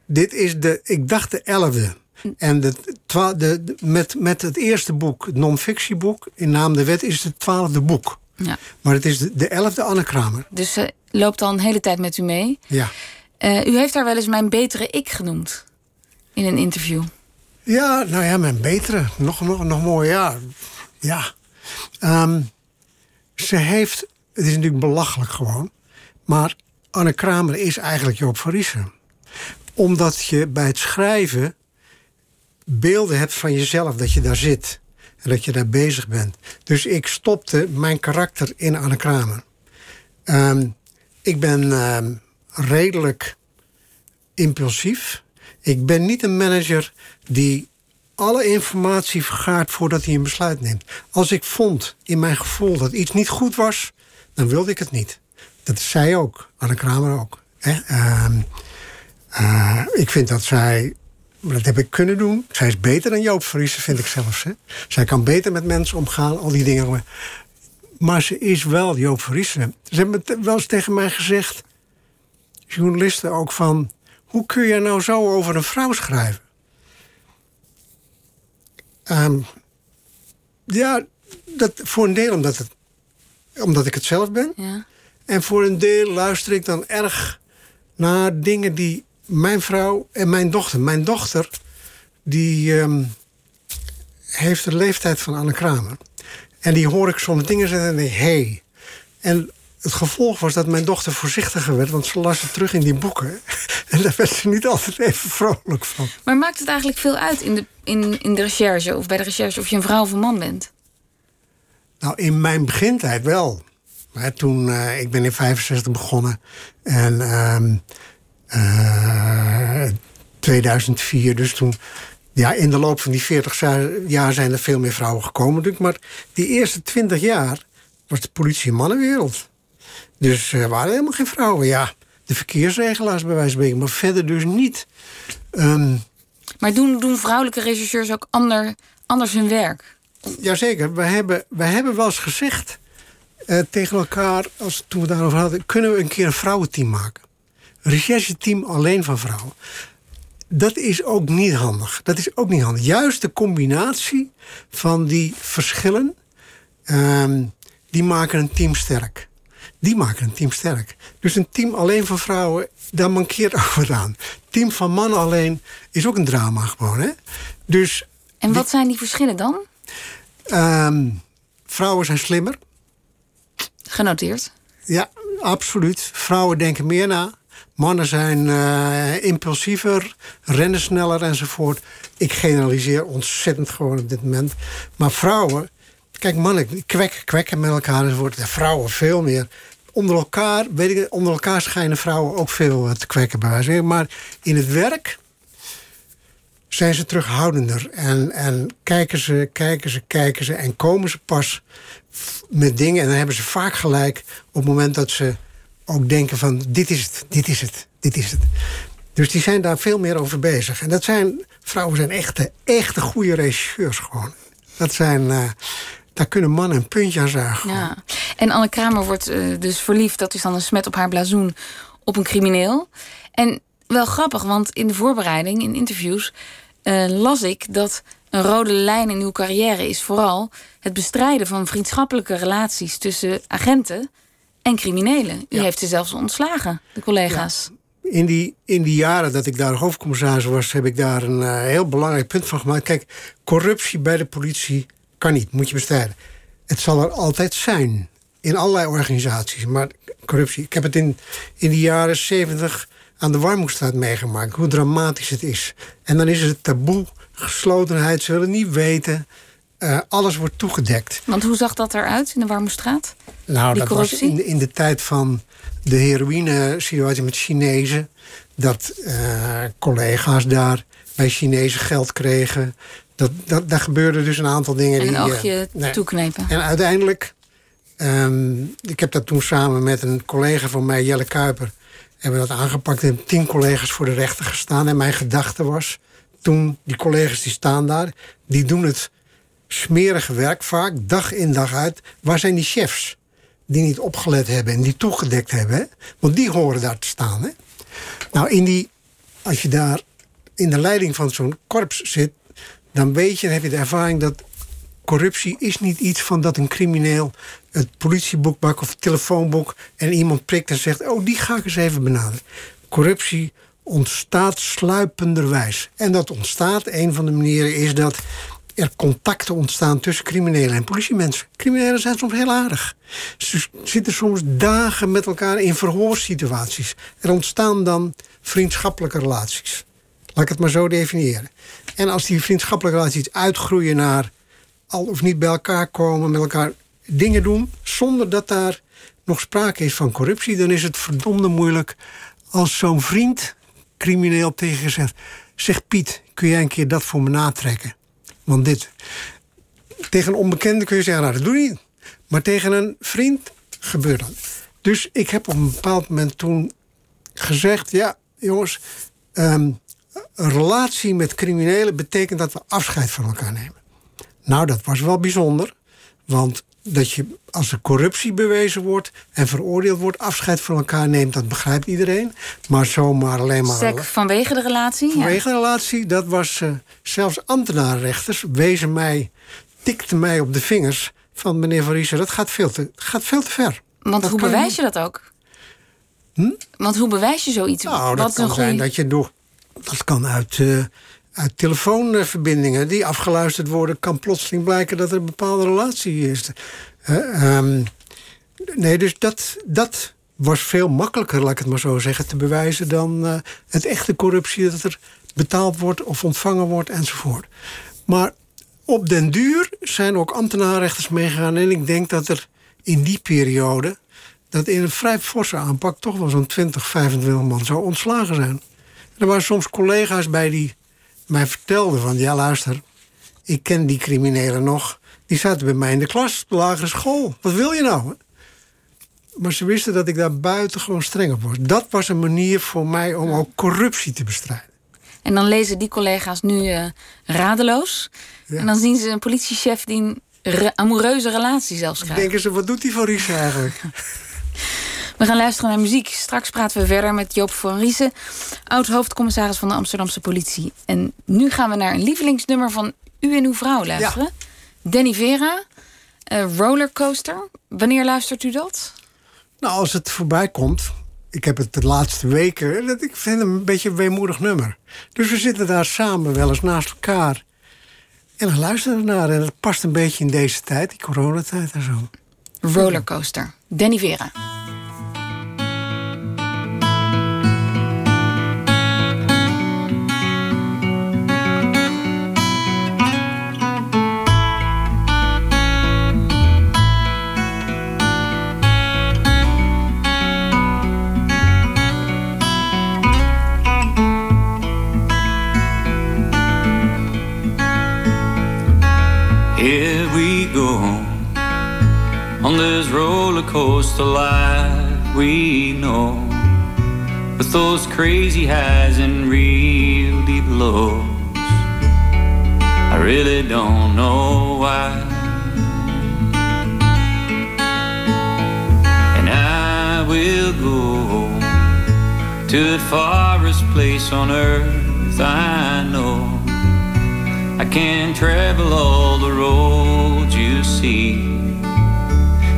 Speaker 4: Dit is de, ik dacht de elfde. En de, de, de- met, met het eerste boek, het non-fictieboek, in naam de wet, is het het twaalfde boek.
Speaker 3: Ja.
Speaker 4: Maar het is de, de elfde Anne Kramer.
Speaker 3: Dus ze loopt al een hele tijd met u mee.
Speaker 4: Ja.
Speaker 3: Eh, u heeft haar wel eens mijn betere ik genoemd. In een interview.
Speaker 4: Ja, nou ja, mijn betere. Nog, nog, nog mooi, ja. Ja. Ehm, ze heeft, het is natuurlijk belachelijk gewoon, maar Anne Kramer is eigenlijk Joop van Riesen. Omdat je bij het schrijven beelden hebt van jezelf, dat je daar zit. En dat je daar bezig bent. Dus ik stopte mijn karakter in Anne Kramer. Ehm, ik ben ehm, redelijk impulsief. Ik ben niet een manager die alle informatie vergaart voordat hij een besluit neemt. Als ik vond in mijn gevoel dat iets niet goed was, dan wilde ik het niet. Dat is zij ook, Anne Kramer ook. Ehm, eh, ik vind dat zij, maar dat heb ik kunnen doen. Zij is beter dan Joop Friese, vind ik zelfs. Hè? Zij kan beter met mensen omgaan, al die dingen. Maar ze is wel Joop Friese. Ze hebben het wel eens tegen mij gezegd, journalisten ook van... hoe kun je nou zo over een vrouw schrijven? Ehm, ja, dat, voor een deel omdat, het, omdat ik het zelf ben.
Speaker 3: Ja.
Speaker 4: En voor een deel luister ik dan erg naar dingen die mijn vrouw en mijn dochter... Mijn dochter, die ehm, heeft de leeftijd van Anne Kramer. En die hoor ik soms dingen zeggen en denk hé. Hey. En het gevolg was dat mijn dochter voorzichtiger werd... want ze las het terug in die boeken. En daar werd ze niet altijd even vrolijk van.
Speaker 3: Maar maakt het eigenlijk veel uit in de, in, in de recherche of bij de recherche of je een vrouw of een man bent?
Speaker 4: Nou, in mijn begintijd wel. Maar toen, eh, ik ben in 65 begonnen. En ehm, eh, 2004, dus toen... Ja, in de loop van die 40 za- jaar zijn er veel meer vrouwen gekomen natuurlijk. Maar die eerste 20 jaar was de politie een mannenwereld. Dus er waren helemaal geen vrouwen. Ja, de verkeersregelaars bij wijze van spreken. Maar verder dus niet. Ehm,
Speaker 3: Maar doen, doen vrouwelijke rechercheurs ook ander, anders hun werk?
Speaker 4: Jazeker, we hebben, we hebben wel eens gezegd eh, tegen elkaar, als, toen we daarover hadden, kunnen we een keer een vrouwenteam maken? Rechercheteam alleen van vrouwen. Dat is ook niet handig. Dat is ook niet handig. Juist de combinatie van die verschillen, ehm, die maken een team sterk. Die maken een team sterk. Dus een team alleen van vrouwen, daar mankeert ook wat aan. Team van mannen alleen is ook een drama gewoon. Hè? Dus
Speaker 3: En wat zijn die verschillen dan?
Speaker 4: Ehm, vrouwen zijn slimmer.
Speaker 3: Genoteerd.
Speaker 4: Ja, absoluut. Vrouwen denken meer na. Mannen zijn eh, impulsiever, rennen sneller enzovoort. Ik generaliseer ontzettend gewoon op dit moment. Maar vrouwen, kijk, mannen kwek, kwekken met elkaar enzovoort. De vrouwen veel meer. Onder elkaar, weet ik, onder elkaar schijnen vrouwen ook veel eh, te kwekken bij. Maar in het werk zijn ze terughoudender. En, en kijken ze, kijken ze, kijken ze. En komen ze pas met dingen. En dan hebben ze vaak gelijk op het moment dat ze ook denken van... dit is het, dit is het, dit is het. Dus die zijn daar veel meer over bezig. En dat zijn, vrouwen zijn echte, echte goede regisseurs gewoon. Dat zijn, eh, daar kunnen mannen een puntje aan zuigen.
Speaker 3: Ja. En Anne Kramer wordt eh, dus verliefd, dat is dan een smet op haar blazoen, op een crimineel. En wel grappig, want in de voorbereiding, in interviews, eh, las ik dat een rode lijn in uw carrière is vooral het bestrijden van vriendschappelijke relaties tussen agenten en criminelen. U
Speaker 4: Ja.
Speaker 3: heeft ze zelfs ontslagen, de collega's.
Speaker 4: in die, in die jaren dat ik daar hoofdcommissaris was, heb ik daar een eh, heel belangrijk punt van gemaakt. Kijk, corruptie bij de politie kan niet, moet je bestrijden. Het zal er altijd zijn, in allerlei organisaties. Maar corruptie, ik heb het in, in de jaren zeventig aan de Warmoestraat meegemaakt, hoe dramatisch het is. En dan is het taboe, geslotenheid, ze willen niet weten. Eh, alles wordt toegedekt.
Speaker 3: Want hoe zag dat eruit in de Warmoestraat?
Speaker 4: Nou,
Speaker 3: Die
Speaker 4: dat was in de, in de tijd van de heroïne-situatie met Chinezen. Dat eh, collega's daar bij Chinezen geld kregen. Dat, dat, daar gebeurde dus een aantal dingen.
Speaker 3: En een
Speaker 4: die, eh,
Speaker 3: oogje
Speaker 4: nee.
Speaker 3: toeknepen.
Speaker 4: En uiteindelijk, ehm, ik heb dat toen samen met een collega van mij, Jelle Kuiper, Hebben dat aangepakt en tien collega's voor de rechter gestaan. En mijn gedachte was, toen die collega's die staan daar, die doen het smerige werk vaak, dag in dag uit. Waar zijn die chefs? Die niet opgelet hebben en die toegedekt hebben. Want die horen daar te staan. Hè? Nou, in die, als je daar in de leiding van zo'n korps zit, dan weet je, dan heb je de ervaring dat corruptie is niet iets van dat een crimineel het politieboek of het telefoonboek en iemand prikt en zegt: Oh, die ga ik eens even benaderen. Corruptie ontstaat sluipenderwijs. En dat ontstaat, een van de manieren is dat er contacten ontstaan tussen criminelen en politiemensen. Criminelen zijn soms heel aardig. Ze zitten soms dagen met elkaar in verhoorsituaties. Er ontstaan dan vriendschappelijke relaties. Laat ik het maar zo definiëren. En als die vriendschappelijke relaties uitgroeien naar al of niet bij elkaar komen, met elkaar dingen doen, zonder dat daar nog sprake is van corruptie, dan is het verdomde moeilijk als zo'n vriend crimineel tegen je zegt: Zeg Piet, kun jij een keer dat voor me natrekken? Want dit. Tegen een onbekende kun je zeggen: Nou, dat doe je niet. Maar tegen een vriend gebeurt dat. Dus ik heb op een bepaald moment toen gezegd: Ja, jongens, ehm, een relatie met criminelen betekent dat we afscheid van elkaar nemen. Nou, dat was wel bijzonder. Want dat je als er corruptie bewezen wordt en veroordeeld wordt, afscheid van elkaar neemt, dat begrijpt iedereen. Maar zomaar alleen maar.
Speaker 3: Sek vanwege de relatie?
Speaker 4: Vanwege de relatie, dat was uh, zelfs ambtenarenrechters wezen mij, tikten mij op de vingers van meneer Van Riesen, dat gaat veel te, gaat veel te ver.
Speaker 3: Want hoe bewijs je dat ook?
Speaker 4: Hm?
Speaker 3: Want hoe bewijs je zoiets?
Speaker 4: Nou, dat kan zijn dat je door. Dat kan uit. Uh, telefoonverbindingen die afgeluisterd worden, kan plotseling blijken dat er een bepaalde relatie is. Uh, nee, dus dat, dat was veel makkelijker, laat ik het maar zo zeggen, te bewijzen dan uh, het echte corruptie dat er betaald wordt of ontvangen wordt enzovoort. Maar op den duur zijn ook ambtenarenrechters meegegaan en ik denk dat er in die periode dat in een vrij forse aanpak toch wel zo'n 20, 25 man zou ontslagen zijn. Er waren soms collega's bij die mij vertelde van... ja, luister, ik ken die criminelen nog. Die zaten bij mij in de klas, de lagere school. Wat wil je nou? Maar ze wisten dat ik daar buitengewoon streng op was. Dat was een manier voor mij om ook corruptie te bestrijden.
Speaker 3: En dan lezen die collega's nu uh, radeloos. En dan zien ze een politiechef die een re amoureuze relatie zelfs krijgt.
Speaker 4: Denken ze, wat doet die van Ries eigenlijk?
Speaker 3: We gaan luisteren naar muziek. Straks praten we verder met Joop van Riesen, oud-hoofdcommissaris van de Amsterdamse politie. En nu gaan we naar een lievelingsnummer van u en uw vrouw luisteren. Danny Vera, uh, Rollercoaster. Wanneer luistert u dat?
Speaker 4: Nou, als het voorbij komt. Ik heb het de laatste weken. Dat ik vind hem een beetje een weemoedig nummer. Dus we zitten daar samen wel eens naast elkaar. En we luisteren naar. En het past een beetje in deze tijd, die coronatijd en zo.
Speaker 3: Rollercoaster. Danny Vera.
Speaker 1: Roller coaster life we know. With those crazy highs and real deep lows I really don't know why. And I will go to the farthest place on earth I know. I can travel all the roads you see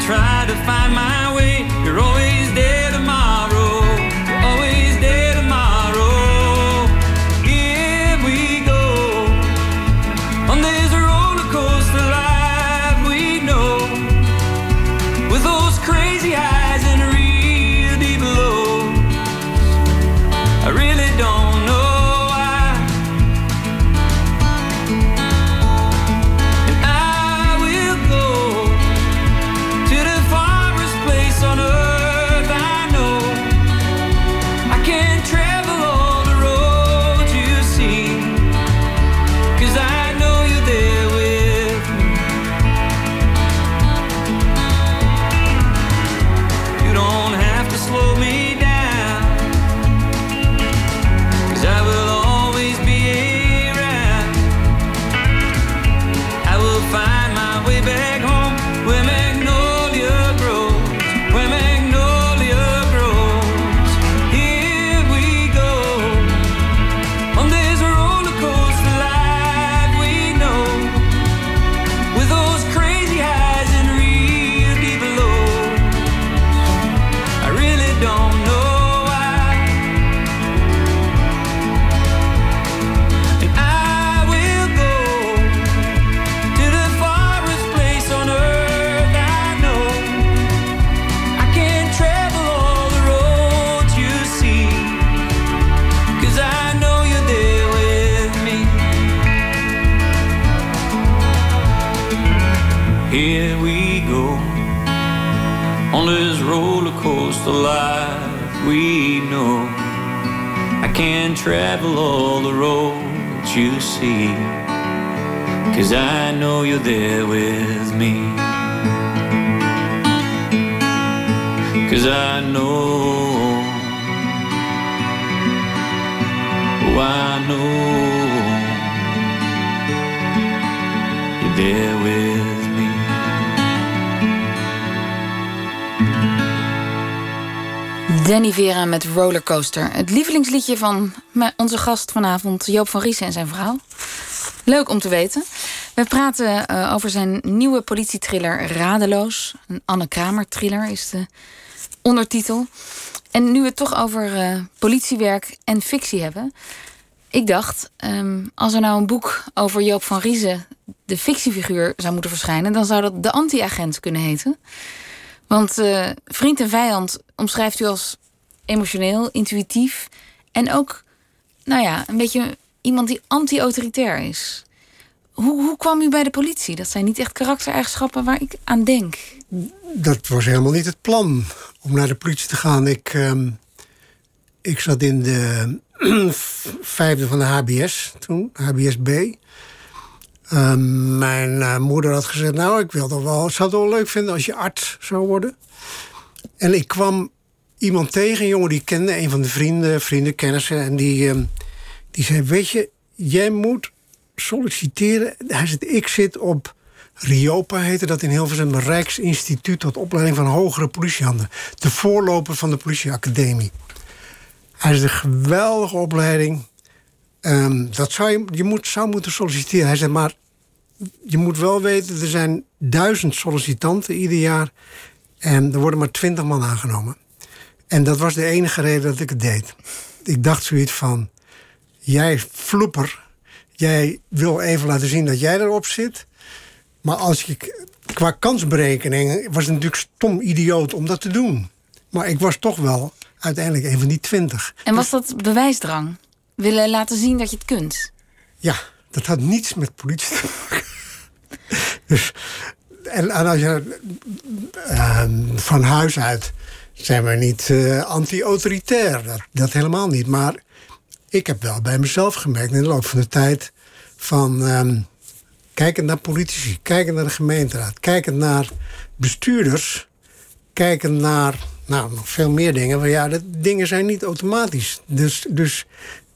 Speaker 1: Try to find my way. You're always
Speaker 3: Danny Vera met Rollercoaster. Het lievelingsliedje van onze gast vanavond, Joop van Riesen en zijn vrouw. Leuk om te weten. We praten eh, over zijn nieuwe politietriller Radeloos. Een Anne Kramer thriller is de ondertitel. En nu we het toch over eh, politiewerk en fictie hebben. Ik dacht, ehm, als er nou een boek over Joop van Riesen, de fictiefiguur, zou moeten verschijnen, dan zou dat De Anti-agent kunnen heten. Want eh, vriend en vijand omschrijft u als emotioneel, intuïtief en ook, nou ja, een beetje iemand die anti-autoritair is. Hoe, hoe kwam u bij de politie? Dat zijn niet echt karaktereigenschappen waar ik aan denk.
Speaker 4: Dat was helemaal niet het plan om naar de politie te gaan. Ik, ehm, ik zat in de vijfde van de HBS toen, HBSB. Ehm, mijn eh, moeder had gezegd, nou, ik wil toch wel, zou het wel leuk vinden als je arts zou worden. En ik kwam iemand tegen, een jongen die kende, een van de vrienden, vrienden, kennissen. En die, ehm, die zei, weet je, jij moet solliciteren. Hij zegt, ik zit op RIOPA, heette dat in Hilversum, Rijksinstituut tot opleiding van hogere politiehanden. De voorloper van de politieacademie. Hij is een geweldige opleiding. Ehm, dat zou je, je moet, zou moeten solliciteren. Hij zei, maar je moet wel weten, er zijn duizend sollicitanten ieder jaar. En er worden maar twintig man aangenomen. En dat was de enige reden dat ik het deed. Ik dacht zoiets van, jij floeper, jij wil even laten zien dat jij erop zit. Maar als je qua kansberekening was het natuurlijk stom idioot om dat te doen. Maar ik was toch wel uiteindelijk een van die twintig.
Speaker 3: En was dat bewijsdrang? Willen laten zien dat je het kunt?
Speaker 4: Ja, dat had niets met politie te maken. Dus, en, en als je ehm, van huis uit zijn we niet eh, anti-autoritair. Dat, dat helemaal niet. Maar ik heb wel bij mezelf gemerkt in de loop van de tijd van ehm, kijkend naar politici, kijkend naar de gemeenteraad, kijkend naar bestuurders, kijkend naar nou, nog veel meer dingen. Maar ja, dat, dingen zijn niet automatisch. Dus, dus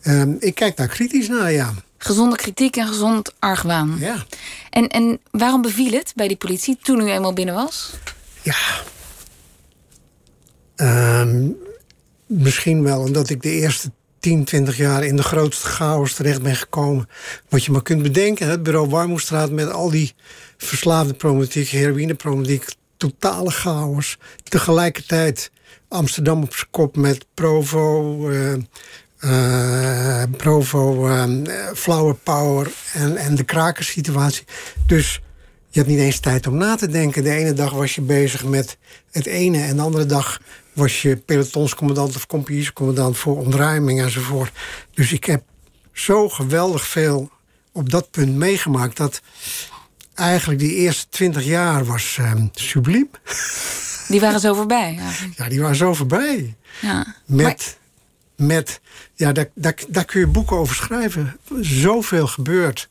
Speaker 4: ehm, ik kijk daar kritisch naar, ja.
Speaker 3: Gezonde kritiek en gezond argwaan.
Speaker 4: Ja.
Speaker 3: En, en waarom beviel het bij die politie toen u eenmaal binnen was?
Speaker 4: Ja. Ehm, misschien wel omdat ik de eerste 10, 20 jaar in de grootste chaos terecht ben gekomen. Wat je maar kunt bedenken. Het bureau Warmoestraat met al die verslaafde problematiek, heroïneproblematiek, totale chaos. Tegelijkertijd Amsterdam op zijn kop met Provo, uh, uh, Provo, uh, Flower Power en, en de krakersituatie. Dus je hebt niet eens tijd om na te denken. De ene dag was je bezig met het ene en de andere dag was je pelotonscommandant of compagniescommandant voor ontruiming enzovoort. Dus ik heb zo geweldig veel op dat punt meegemaakt dat eigenlijk die eerste twintig jaar was um, subliem.
Speaker 3: Die waren zo voorbij. Eigenlijk.
Speaker 4: Ja, die waren zo voorbij.
Speaker 3: Ja.
Speaker 4: Met, met ja, daar, daar, daar kun je boeken over schrijven. Zoveel gebeurd.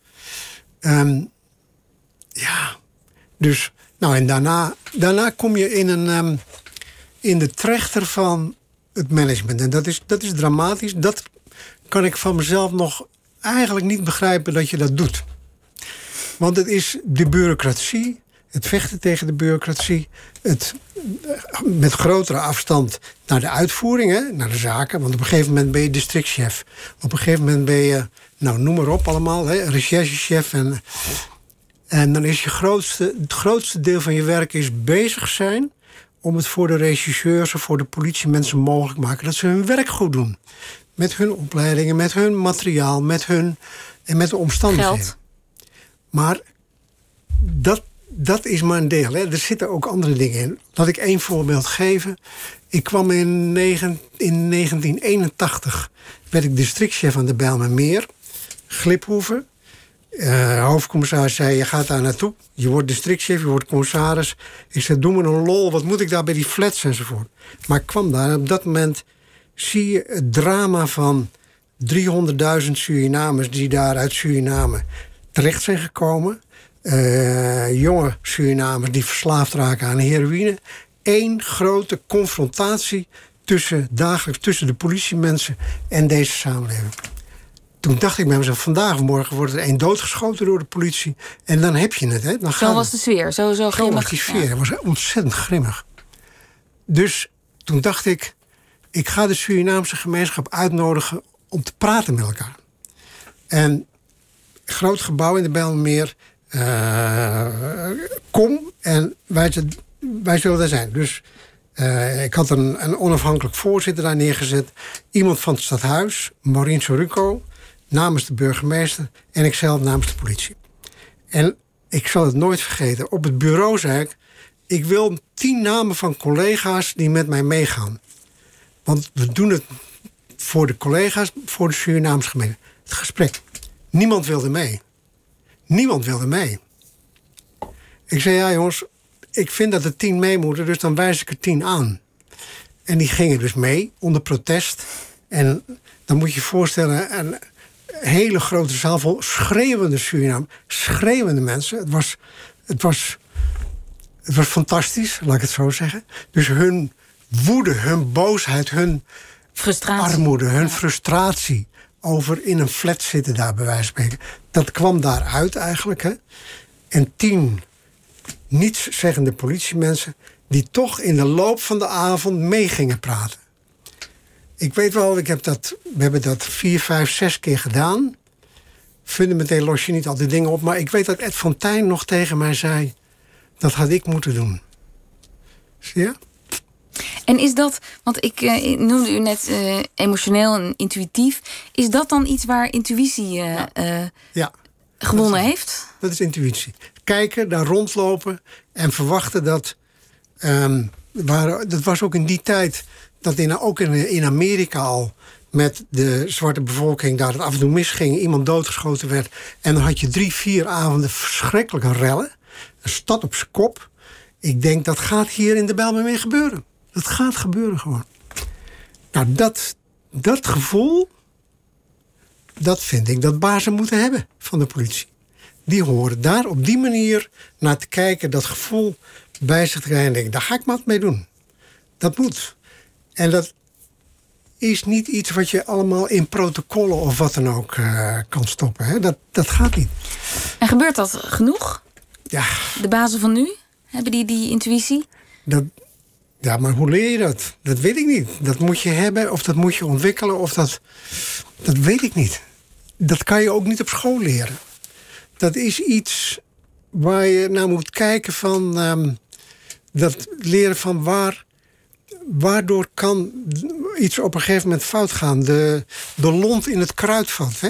Speaker 4: Um, ja, dus, nou en daarna, daarna kom je in, een, um, in de trechter van het management. En dat is, dat is dramatisch. Dat kan ik van mezelf nog eigenlijk niet begrijpen dat je dat doet. Want het is de bureaucratie, het vechten tegen de bureaucratie, het met grotere afstand naar de uitvoering, hè, naar de zaken. Want op een gegeven moment ben je districtchef. Op een gegeven moment ben je, nou noem maar op allemaal, hè, recherchechef. En, en dan is je grootste, het grootste deel van je werk is bezig zijn om het voor de regisseurs of voor de politiemensen mogelijk te maken dat ze hun werk goed doen. Met hun opleidingen, met hun materiaal, met hun en met de omstandigheden.
Speaker 3: Geld.
Speaker 4: Maar dat, dat is maar een deel. Hè. Er zitten ook andere dingen in. Laat ik één voorbeeld geven. Ik kwam in, negen, in 1981, werd ik districtchef aan de Bijlmermeer. Gliphoeven. Uh, hoofdcommissaris zei, je gaat daar naartoe. Je wordt districtchef, je wordt commissaris. Ik zei, doe me een lol, wat moet ik daar bij die flats enzovoort. Maar ik kwam daar en op dat moment zie je het drama van 300.000 Surinamers... die daar uit Suriname terecht zijn gekomen. Uh, jonge Surinamers die verslaafd raken aan heroïne. Eén grote confrontatie tussen, dagelijks tussen de politiemensen en deze samenleving. Toen dacht ik bij mezelf, vandaag of morgen wordt er één doodgeschoten door de politie. En dan heb je het. Hè? Dan
Speaker 3: zo was de sfeer, zo, zo.
Speaker 4: Zo was die sfeer, het was ontzettend grimmig. Dus toen dacht ik, ik ga de Surinaamse gemeenschap uitnodigen om te praten met elkaar. En groot gebouw in de Bijlmermeer. Uh, kom en wij, wij zullen daar zijn. Dus uh, ik had een, een, onafhankelijk voorzitter daar neergezet. Iemand van het stadhuis, Maureen Soruco, namens de burgemeester. En ikzelf namens de politie. En ik zal het nooit vergeten. Op het bureau zei ik... ik wil tien namen van collega's die met mij meegaan. Want we doen het voor de collega's, voor de Surinaamse gemeente. Het gesprek. Niemand wilde mee. Niemand wilde mee. Ik zei, ja jongens, ik vind dat er tien mee moeten, dus dan wijs ik er tien aan. En die gingen dus mee, onder protest. En dan moet je je voorstellen, een hele grote zaal vol schreeuwende Suriname. Schreeuwende mensen. Het was, het was, het was fantastisch, laat ik het zo zeggen. Dus hun woede, hun boosheid, hun
Speaker 3: frustratie.
Speaker 4: armoede, hun frustratie over in een flat zitten daar, bij wijze van spreken. Dat kwam daaruit eigenlijk. Hè? En tien nietszeggende politiemensen... die toch in de loop van de avond mee gingen praten. Ik weet wel, ik heb dat, we hebben dat vier, vijf, zes keer gedaan. Fundamenteel los je niet al die dingen op. Maar ik weet dat Ed Fontijn nog tegen mij zei... dat had ik moeten doen. Zie je?
Speaker 3: En is dat, want ik uh, noemde u net uh, emotioneel en intuïtief. Is dat dan iets waar intuïtie uh, ja. ja. gewonnen
Speaker 4: dat
Speaker 3: is, heeft?
Speaker 4: Dat is intuïtie. Kijken, daar rondlopen en verwachten dat. Um, waar, dat was ook in die tijd dat in, ook in, Amerika al met de zwarte bevolking daar het af en toe misging, iemand doodgeschoten werd. En dan had je drie, vier avonden verschrikkelijke rellen. Een stad op zijn kop. Ik denk dat gaat hier in de Bijlmermeer gebeuren. Dat gaat gebeuren gewoon. Nou, dat, dat gevoel, dat vind ik dat bazen moeten hebben van de politie. Die horen daar op die manier naar te kijken, dat gevoel bij zich te krijgen. En daar ga ik wat mee doen. Dat moet. En dat, is niet iets wat je allemaal in protocollen of wat dan ook uh, kan stoppen. Hè? Dat, dat gaat niet.
Speaker 3: En gebeurt dat genoeg?
Speaker 4: Ja.
Speaker 3: De bazen van nu, hebben die die intuïtie?
Speaker 4: Dat, ja, maar hoe leer je dat? Dat weet ik niet. Dat moet je hebben of dat moet je ontwikkelen of dat... Dat weet ik niet. Dat kan je ook niet op school leren. Dat is iets waar je naar moet kijken van... Um, dat leren van waar... Waardoor kan iets op een gegeven moment fout gaan. De, de lont in het kruidvat. Hè?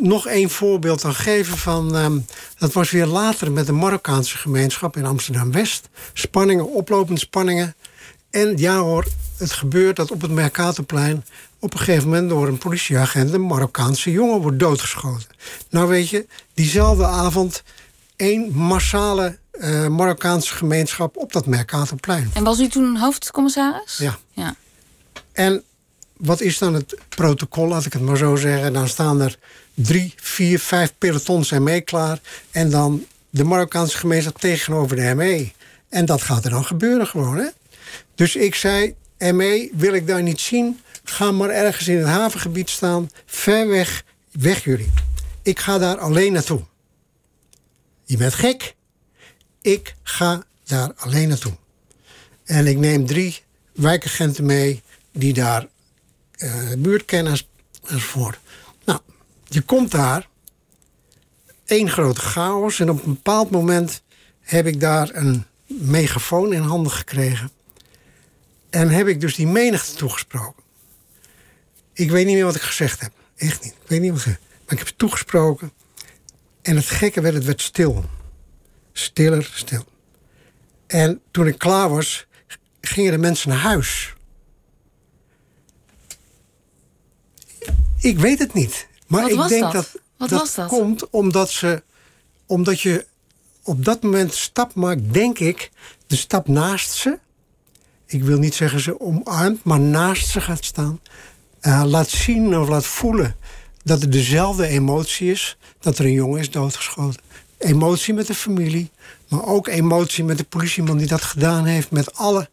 Speaker 4: Nog één voorbeeld dan geven van... Um, dat was weer later met de Marokkaanse gemeenschap in Amsterdam-West. Spanningen, oplopende spanningen. En ja hoor, het gebeurt dat op het Mercatorplein... op een gegeven moment door een politieagent... een Marokkaanse jongen wordt doodgeschoten. Nou weet je, diezelfde avond... één massale uh, Marokkaanse gemeenschap op dat Mercatorplein.
Speaker 3: En was u toen hoofdcommissaris?
Speaker 4: Ja.
Speaker 3: ja.
Speaker 4: En wat is dan het protocol, laat ik het maar zo zeggen? Dan staan er drie, vier, vijf pelotons ME klaar. En dan de Marokkaanse gemeenschap tegenover de ME. En dat gaat er dan gebeuren gewoon, hè? Dus ik zei, ME wil ik daar niet zien. Ga maar ergens in het havengebied staan. Ver weg, weg jullie. Ik ga daar alleen naartoe. Je bent gek. Ik ga daar alleen naartoe. En ik neem drie wijkagenten mee die daar uh, buurtkennis enzovoort. Nou, je komt daar, één grote chaos. En op een bepaald moment heb ik daar een megafoon in handen gekregen. En heb ik dus die menigte toegesproken. Ik weet niet meer wat ik gezegd heb. Echt niet. Ik weet niet wat ik Maar ik heb toegesproken. En het gekke werd, het werd stil. Stiller, stil. En toen ik klaar was, gingen de mensen naar huis. Ik weet het niet. Maar
Speaker 3: Wat
Speaker 4: ik denk
Speaker 3: dat?
Speaker 4: dat
Speaker 3: Wat
Speaker 4: dat,
Speaker 3: was dat?
Speaker 4: komt omdat ze omdat je op dat moment stap maakt, denk ik, de stap naast ze. Ik wil niet zeggen ze omarmt, maar naast ze gaat staan. Uh, laat zien of laat voelen dat het dezelfde emotie is. Dat er een jongen is doodgeschoten. Emotie met de familie, maar ook emotie met de politieman die dat gedaan heeft. Met alle.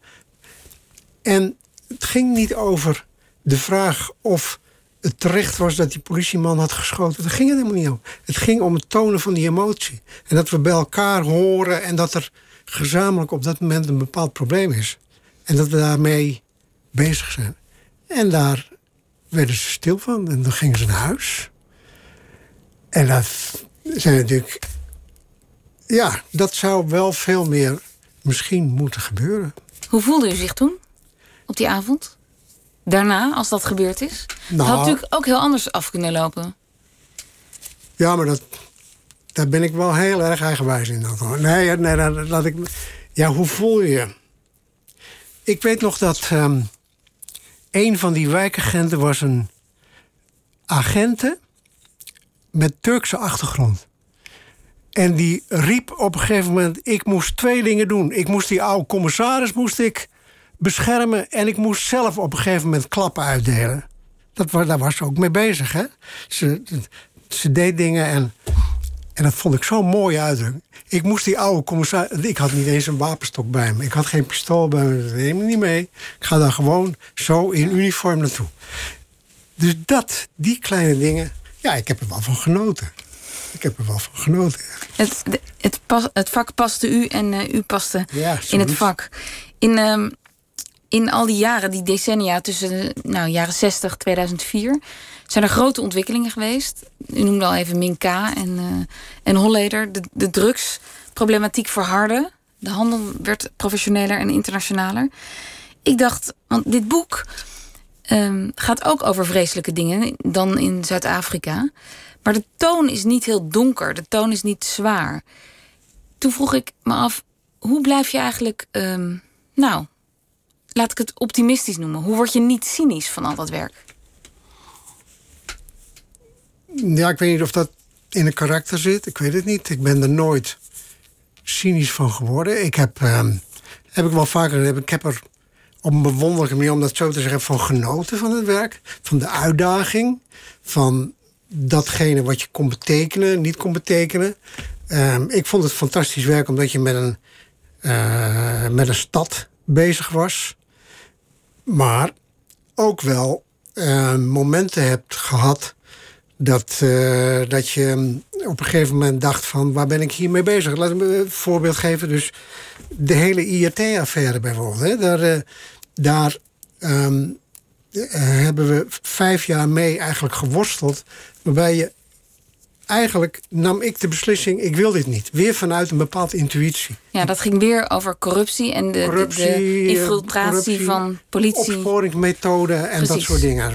Speaker 4: En het ging niet over de vraag of het terecht was dat die politieman had geschoten. Daar ging het helemaal niet om. Het ging om het tonen van die emotie. En dat we bij elkaar horen en dat er gezamenlijk op dat moment een bepaald probleem is. En dat we daarmee bezig zijn. En daar werden ze stil van en dan gingen ze naar huis. En dat zijn natuurlijk. Ja, dat zou wel veel meer misschien moeten gebeuren.
Speaker 3: Hoe voelde u zich toen? Op die avond? Daarna, als dat gebeurd is?
Speaker 4: Nou,
Speaker 3: dat had natuurlijk ook heel anders af kunnen lopen.
Speaker 4: Ja, maar dat, daar ben ik wel heel erg eigenwijs in. Dan. Nee, nee dat, laat ik. Ja, hoe voel je je? Ik weet nog dat um, een van die wijkagenten was een agente met Turkse achtergrond. En die riep op een gegeven moment: ik moest twee dingen doen. Ik moest die oude commissaris moest ik beschermen en ik moest zelf op een gegeven moment klappen uitdelen. Dat, daar was ze ook mee bezig. Hè? Ze, ze deed dingen en, en dat vond ik zo'n mooie uitdrukking. Ik moest die oude commissaris. Ik had niet eens een wapenstok bij me. Ik had geen pistool bij me. Dat neem ik niet mee. Ik ga daar gewoon zo in uniform naartoe. Dus dat, die kleine dingen. Ja, ik heb er wel van genoten. Ik heb er wel van genoten.
Speaker 3: Het, het, pas, het vak paste u en uh, u paste
Speaker 4: ja,
Speaker 3: in het vak. In, um, in al die jaren, die decennia tussen nou, jaren 60 2004, zijn er grote ontwikkelingen geweest. U noemde al even Minka en, uh, en Holleder. De, de drugsproblematiek verhardde. De handel werd professioneler en internationaler. Ik dacht, want dit boek um, gaat ook over vreselijke dingen dan in Zuid-Afrika. Maar de toon is niet heel donker, de toon is niet zwaar. Toen vroeg ik me af, hoe blijf je eigenlijk, um, nou, laat ik het optimistisch noemen. Hoe word je niet cynisch van al dat werk?
Speaker 4: Ja, ik weet niet of dat in een karakter zit. Ik weet het niet. Ik ben er nooit cynisch van geworden. Ik heb, um, heb ik wel vaker, ik heb er op een bewonderlijke manier, om dat zo te zeggen, van genoten van het werk. Van de uitdaging. Van datgene wat je kon betekenen, niet kon betekenen. Um, ik vond het fantastisch werk omdat je met een, uh, met een stad bezig was. Maar ook wel uh, momenten hebt gehad dat, uh, dat je op een gegeven moment dacht van waar ben ik hiermee bezig? Laat me een voorbeeld geven. Dus de hele IRT-affaire bijvoorbeeld. Hè? Daar, daar um, hebben we vijf jaar mee eigenlijk geworsteld. Waarbij je eigenlijk nam ik de beslissing, ik wil dit niet. Weer vanuit een bepaalde intuïtie.
Speaker 3: Ja, dat ging weer over corruptie en de, corruptie, de infiltratie corruptie, van politie.
Speaker 4: Opsporingsmethoden en dat soort dingen.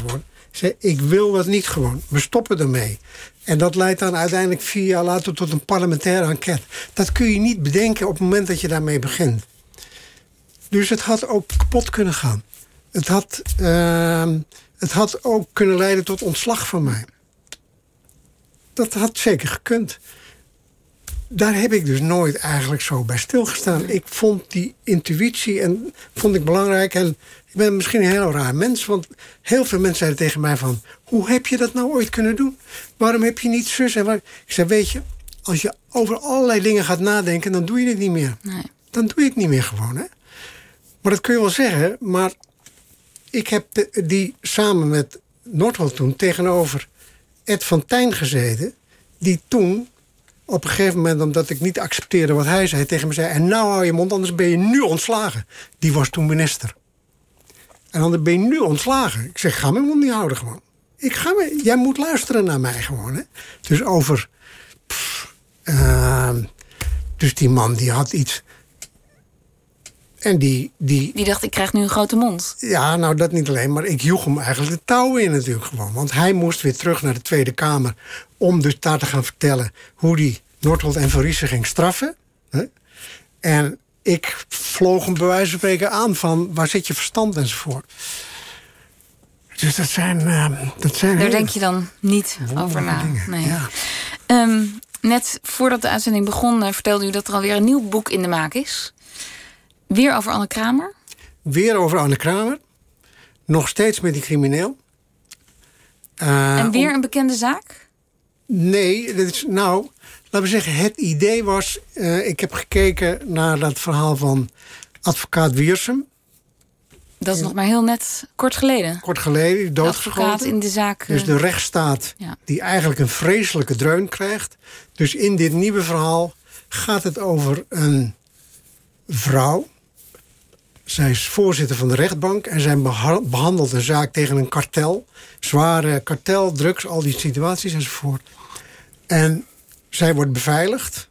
Speaker 4: Ze, ik wil dat niet gewoon. We stoppen ermee. En dat leidt dan uiteindelijk vier jaar later tot een parlementaire enquête. Dat kun je niet bedenken op het moment dat je daarmee begint. Dus het had ook kapot kunnen gaan. Het had, uh, het had ook kunnen leiden tot ontslag van mij dat had zeker gekund. Daar heb ik dus nooit eigenlijk zo bij stilgestaan. Ik vond die intuïtie en vond ik belangrijk. En ik ben misschien een heel raar mens. Want heel veel mensen zeiden tegen mij van... hoe heb je dat nou ooit kunnen doen? Waarom heb je niet zus en waar? Ik zei, weet je, als je over allerlei dingen gaat nadenken... dan doe je het niet meer. Nee. Dan doe je het niet meer gewoon, hè? Maar dat kun je wel zeggen. Maar ik heb die samen met Noordholt toen tegenover Ed van Tijn gezeten, die toen op een gegeven moment, omdat ik niet accepteerde wat hij zei, tegen me zei: En nou hou je mond, anders ben je nu ontslagen. Die was toen minister. En dan ben je nu ontslagen. Ik zeg: Ga mijn mond niet houden gewoon. Ik ga me, jij moet luisteren naar mij gewoon. Hè? Dus over. Uh, dus die man die had iets en die, die...
Speaker 3: Die dacht, ik krijg nu een grote mond.
Speaker 4: Ja, nou dat niet alleen, maar ik joeg hem eigenlijk de touwen in natuurlijk gewoon. Want hij moest weer terug naar de Tweede Kamer... om dus daar te gaan vertellen hoe die Noordholt en Van ging straffen. En ik vloog hem bij wijze van spreken aan van... waar zit je verstand enzovoort. Dus dat zijn... Uh, dat zijn
Speaker 3: Daar denk je dan niet over na. Nee. Ja. Ehm, net voordat de uitzending begon, uh, vertelde u dat er alweer een nieuw boek in de maak is. Weer over Anne Kramer?
Speaker 4: Weer over Anne Kramer. Nog steeds met die crimineel.
Speaker 3: Uh, en weer een bekende zaak?
Speaker 4: Nee, dat is, nou, laten we zeggen, het idee was... Uh, ik heb gekeken naar dat verhaal van advocaat Wiersum.
Speaker 3: Dat is nog maar heel net kort geleden.
Speaker 4: Kort geleden, doodgeschoten.
Speaker 3: in de zaak.
Speaker 4: Dus de rechtsstaat ja. die eigenlijk een vreselijke dreun krijgt. Dus in dit nieuwe verhaal gaat het over een vrouw zij is voorzitter van de rechtbank en zij behandelt een zaak tegen een kartel. Zware kartel, drugs, al die situaties enzovoort. En zij wordt beveiligd.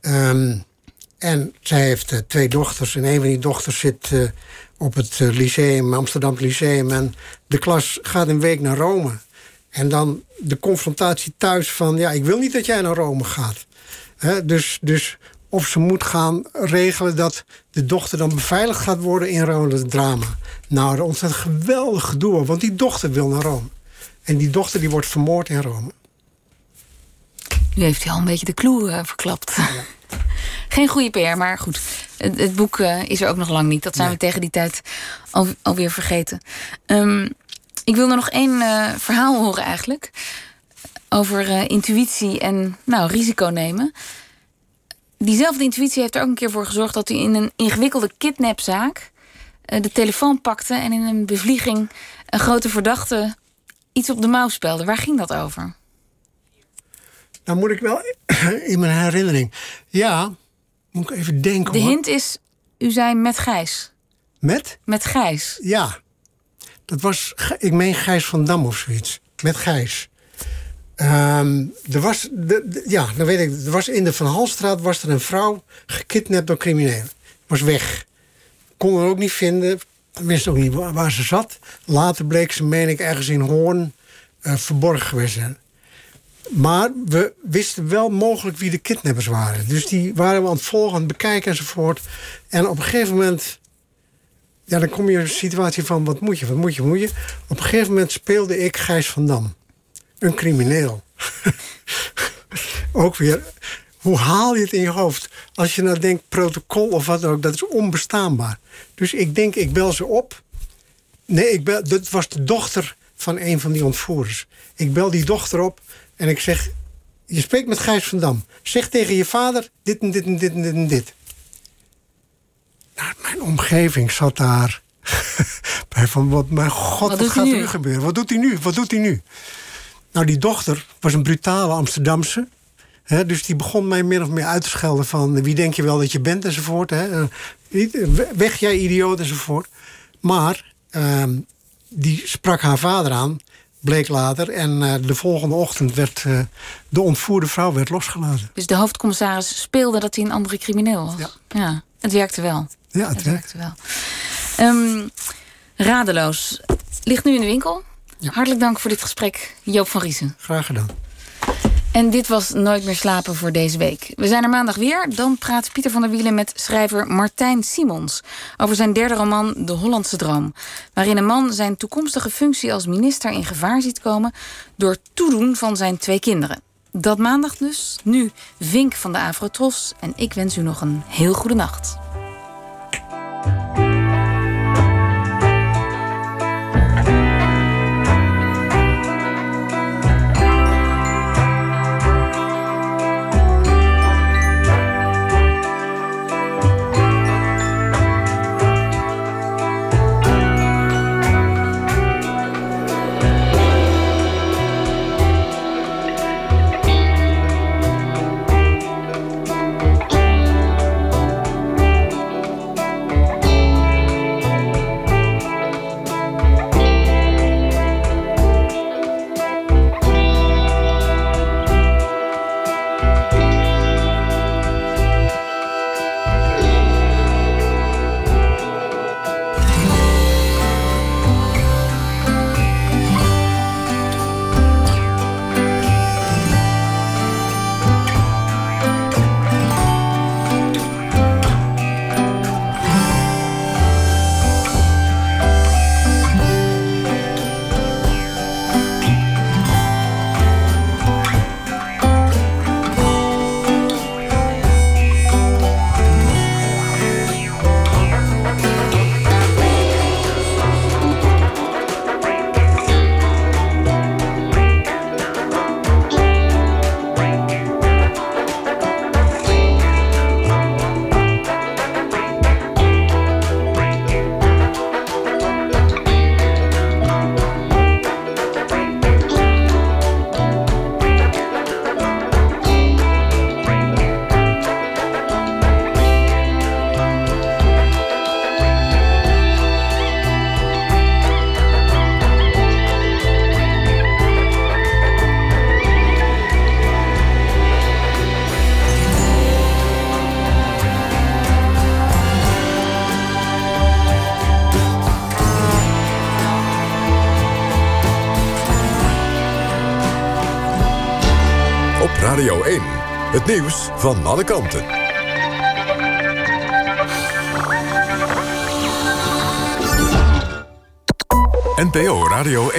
Speaker 4: Ehm, en zij heeft uh, twee dochters. En een van die dochters zit uh, op het uh, lyceum, Amsterdam Lyceum. En de klas gaat een week naar Rome. En dan de confrontatie thuis van... ja, ik wil niet dat jij naar Rome gaat. dus, dus of ze moet gaan regelen dat de dochter dan beveiligd gaat worden in Rome. Het drama. Nou, er ontstaat geweldig gedoe. Want die dochter wil naar Rome. En die dochter die wordt vermoord in Rome.
Speaker 3: Nu heeft hij al een beetje de clue uh, verklapt. Ja. Geen goede PR, maar goed. Het, boek uh, is er ook nog lang niet. Dat zijn we tegen die tijd al, alweer vergeten. Um, ik wil er nog één uh, verhaal horen eigenlijk. Over intuïtie en nou, risico nemen diezelfde intuïtie heeft er ook een keer voor gezorgd dat hij in een ingewikkelde kidnapzaak uh, de telefoon pakte en in een bevlieging een grote verdachte iets op de mouw spelde. Waar ging dat over?
Speaker 4: Nou moet ik wel in mijn herinnering. Ja, moet ik even denken.
Speaker 3: De hint is, u zei met Gijs.
Speaker 4: Met?
Speaker 3: Met Gijs.
Speaker 4: Ja. Dat was, ik meen Gijs van Dam of zoiets. Met Gijs. Um, er was, de, ja, dan weet ik, er was in de Van Halstraat was er een vrouw gekidnapt door criminelen. Was weg. Kon er ook niet vinden. Wist ook niet waar, ze zat. Later bleek ze, meen ik, ergens in Hoorn uh, verborgen geweest zijn. Maar we wisten wel mogelijk wie de kidnappers waren. Dus die waren we aan het volgen, aan het bekijken enzovoort. En op een gegeven moment... Ja, dan kom je in een situatie van, wat moet je, wat moet je, wat moet je? Op een gegeven moment speelde ik Gijs van Dam een crimineel. ook weer, hoe haal je het in je hoofd? Als je nou denkt protocol of wat ook, dat is onbestaanbaar. Dus ik denk, ik bel ze op. Nee, ik bel, dat was de dochter van een van die ontvoerders. Ik bel die dochter op en ik zeg... Je spreekt met Gijs van Dam. Zeg tegen je vader dit en dit en dit en dit en dit. Nou, mijn omgeving zat daar van, wat, mijn god, wat, gaat er nu gebeuren? Wat doet hij nu? Wat doet hij nu? Nou, die dochter was een brutale Amsterdamse. Hè, dus die begon mij min of meer uit te schelden van... wie denk je wel dat je bent enzovoort. Hè. Weg jij idioot enzovoort. Maar ehm, die sprak haar vader aan, bleek later. En uh, de volgende ochtend werd uh, de ontvoerde vrouw werd losgelaten.
Speaker 3: Dus de hoofdcommissaris speelde dat hij een andere crimineel was?
Speaker 4: Ja.
Speaker 3: ja het werkte wel.
Speaker 4: Ja, het, het werkte
Speaker 3: wel. Um, radeloos. Ligt nu in de winkel. Ja. Hartelijk dank voor dit gesprek, Joop van Riesen.
Speaker 4: Graag gedaan.
Speaker 3: En dit was Nooit meer slapen voor deze week. We zijn er maandag weer. Dan praat Pieter van der Wielen met schrijver Martijn Simons... over zijn derde roman De Hollandse Droom... waarin een man zijn toekomstige functie als minister in gevaar ziet komen... door toedoen van zijn twee kinderen. Dat maandag dus. Nu Vink van de Afrotros. En ik wens u nog een heel goede nacht.
Speaker 5: Nieuws van alle kanten. NPO Radio 1.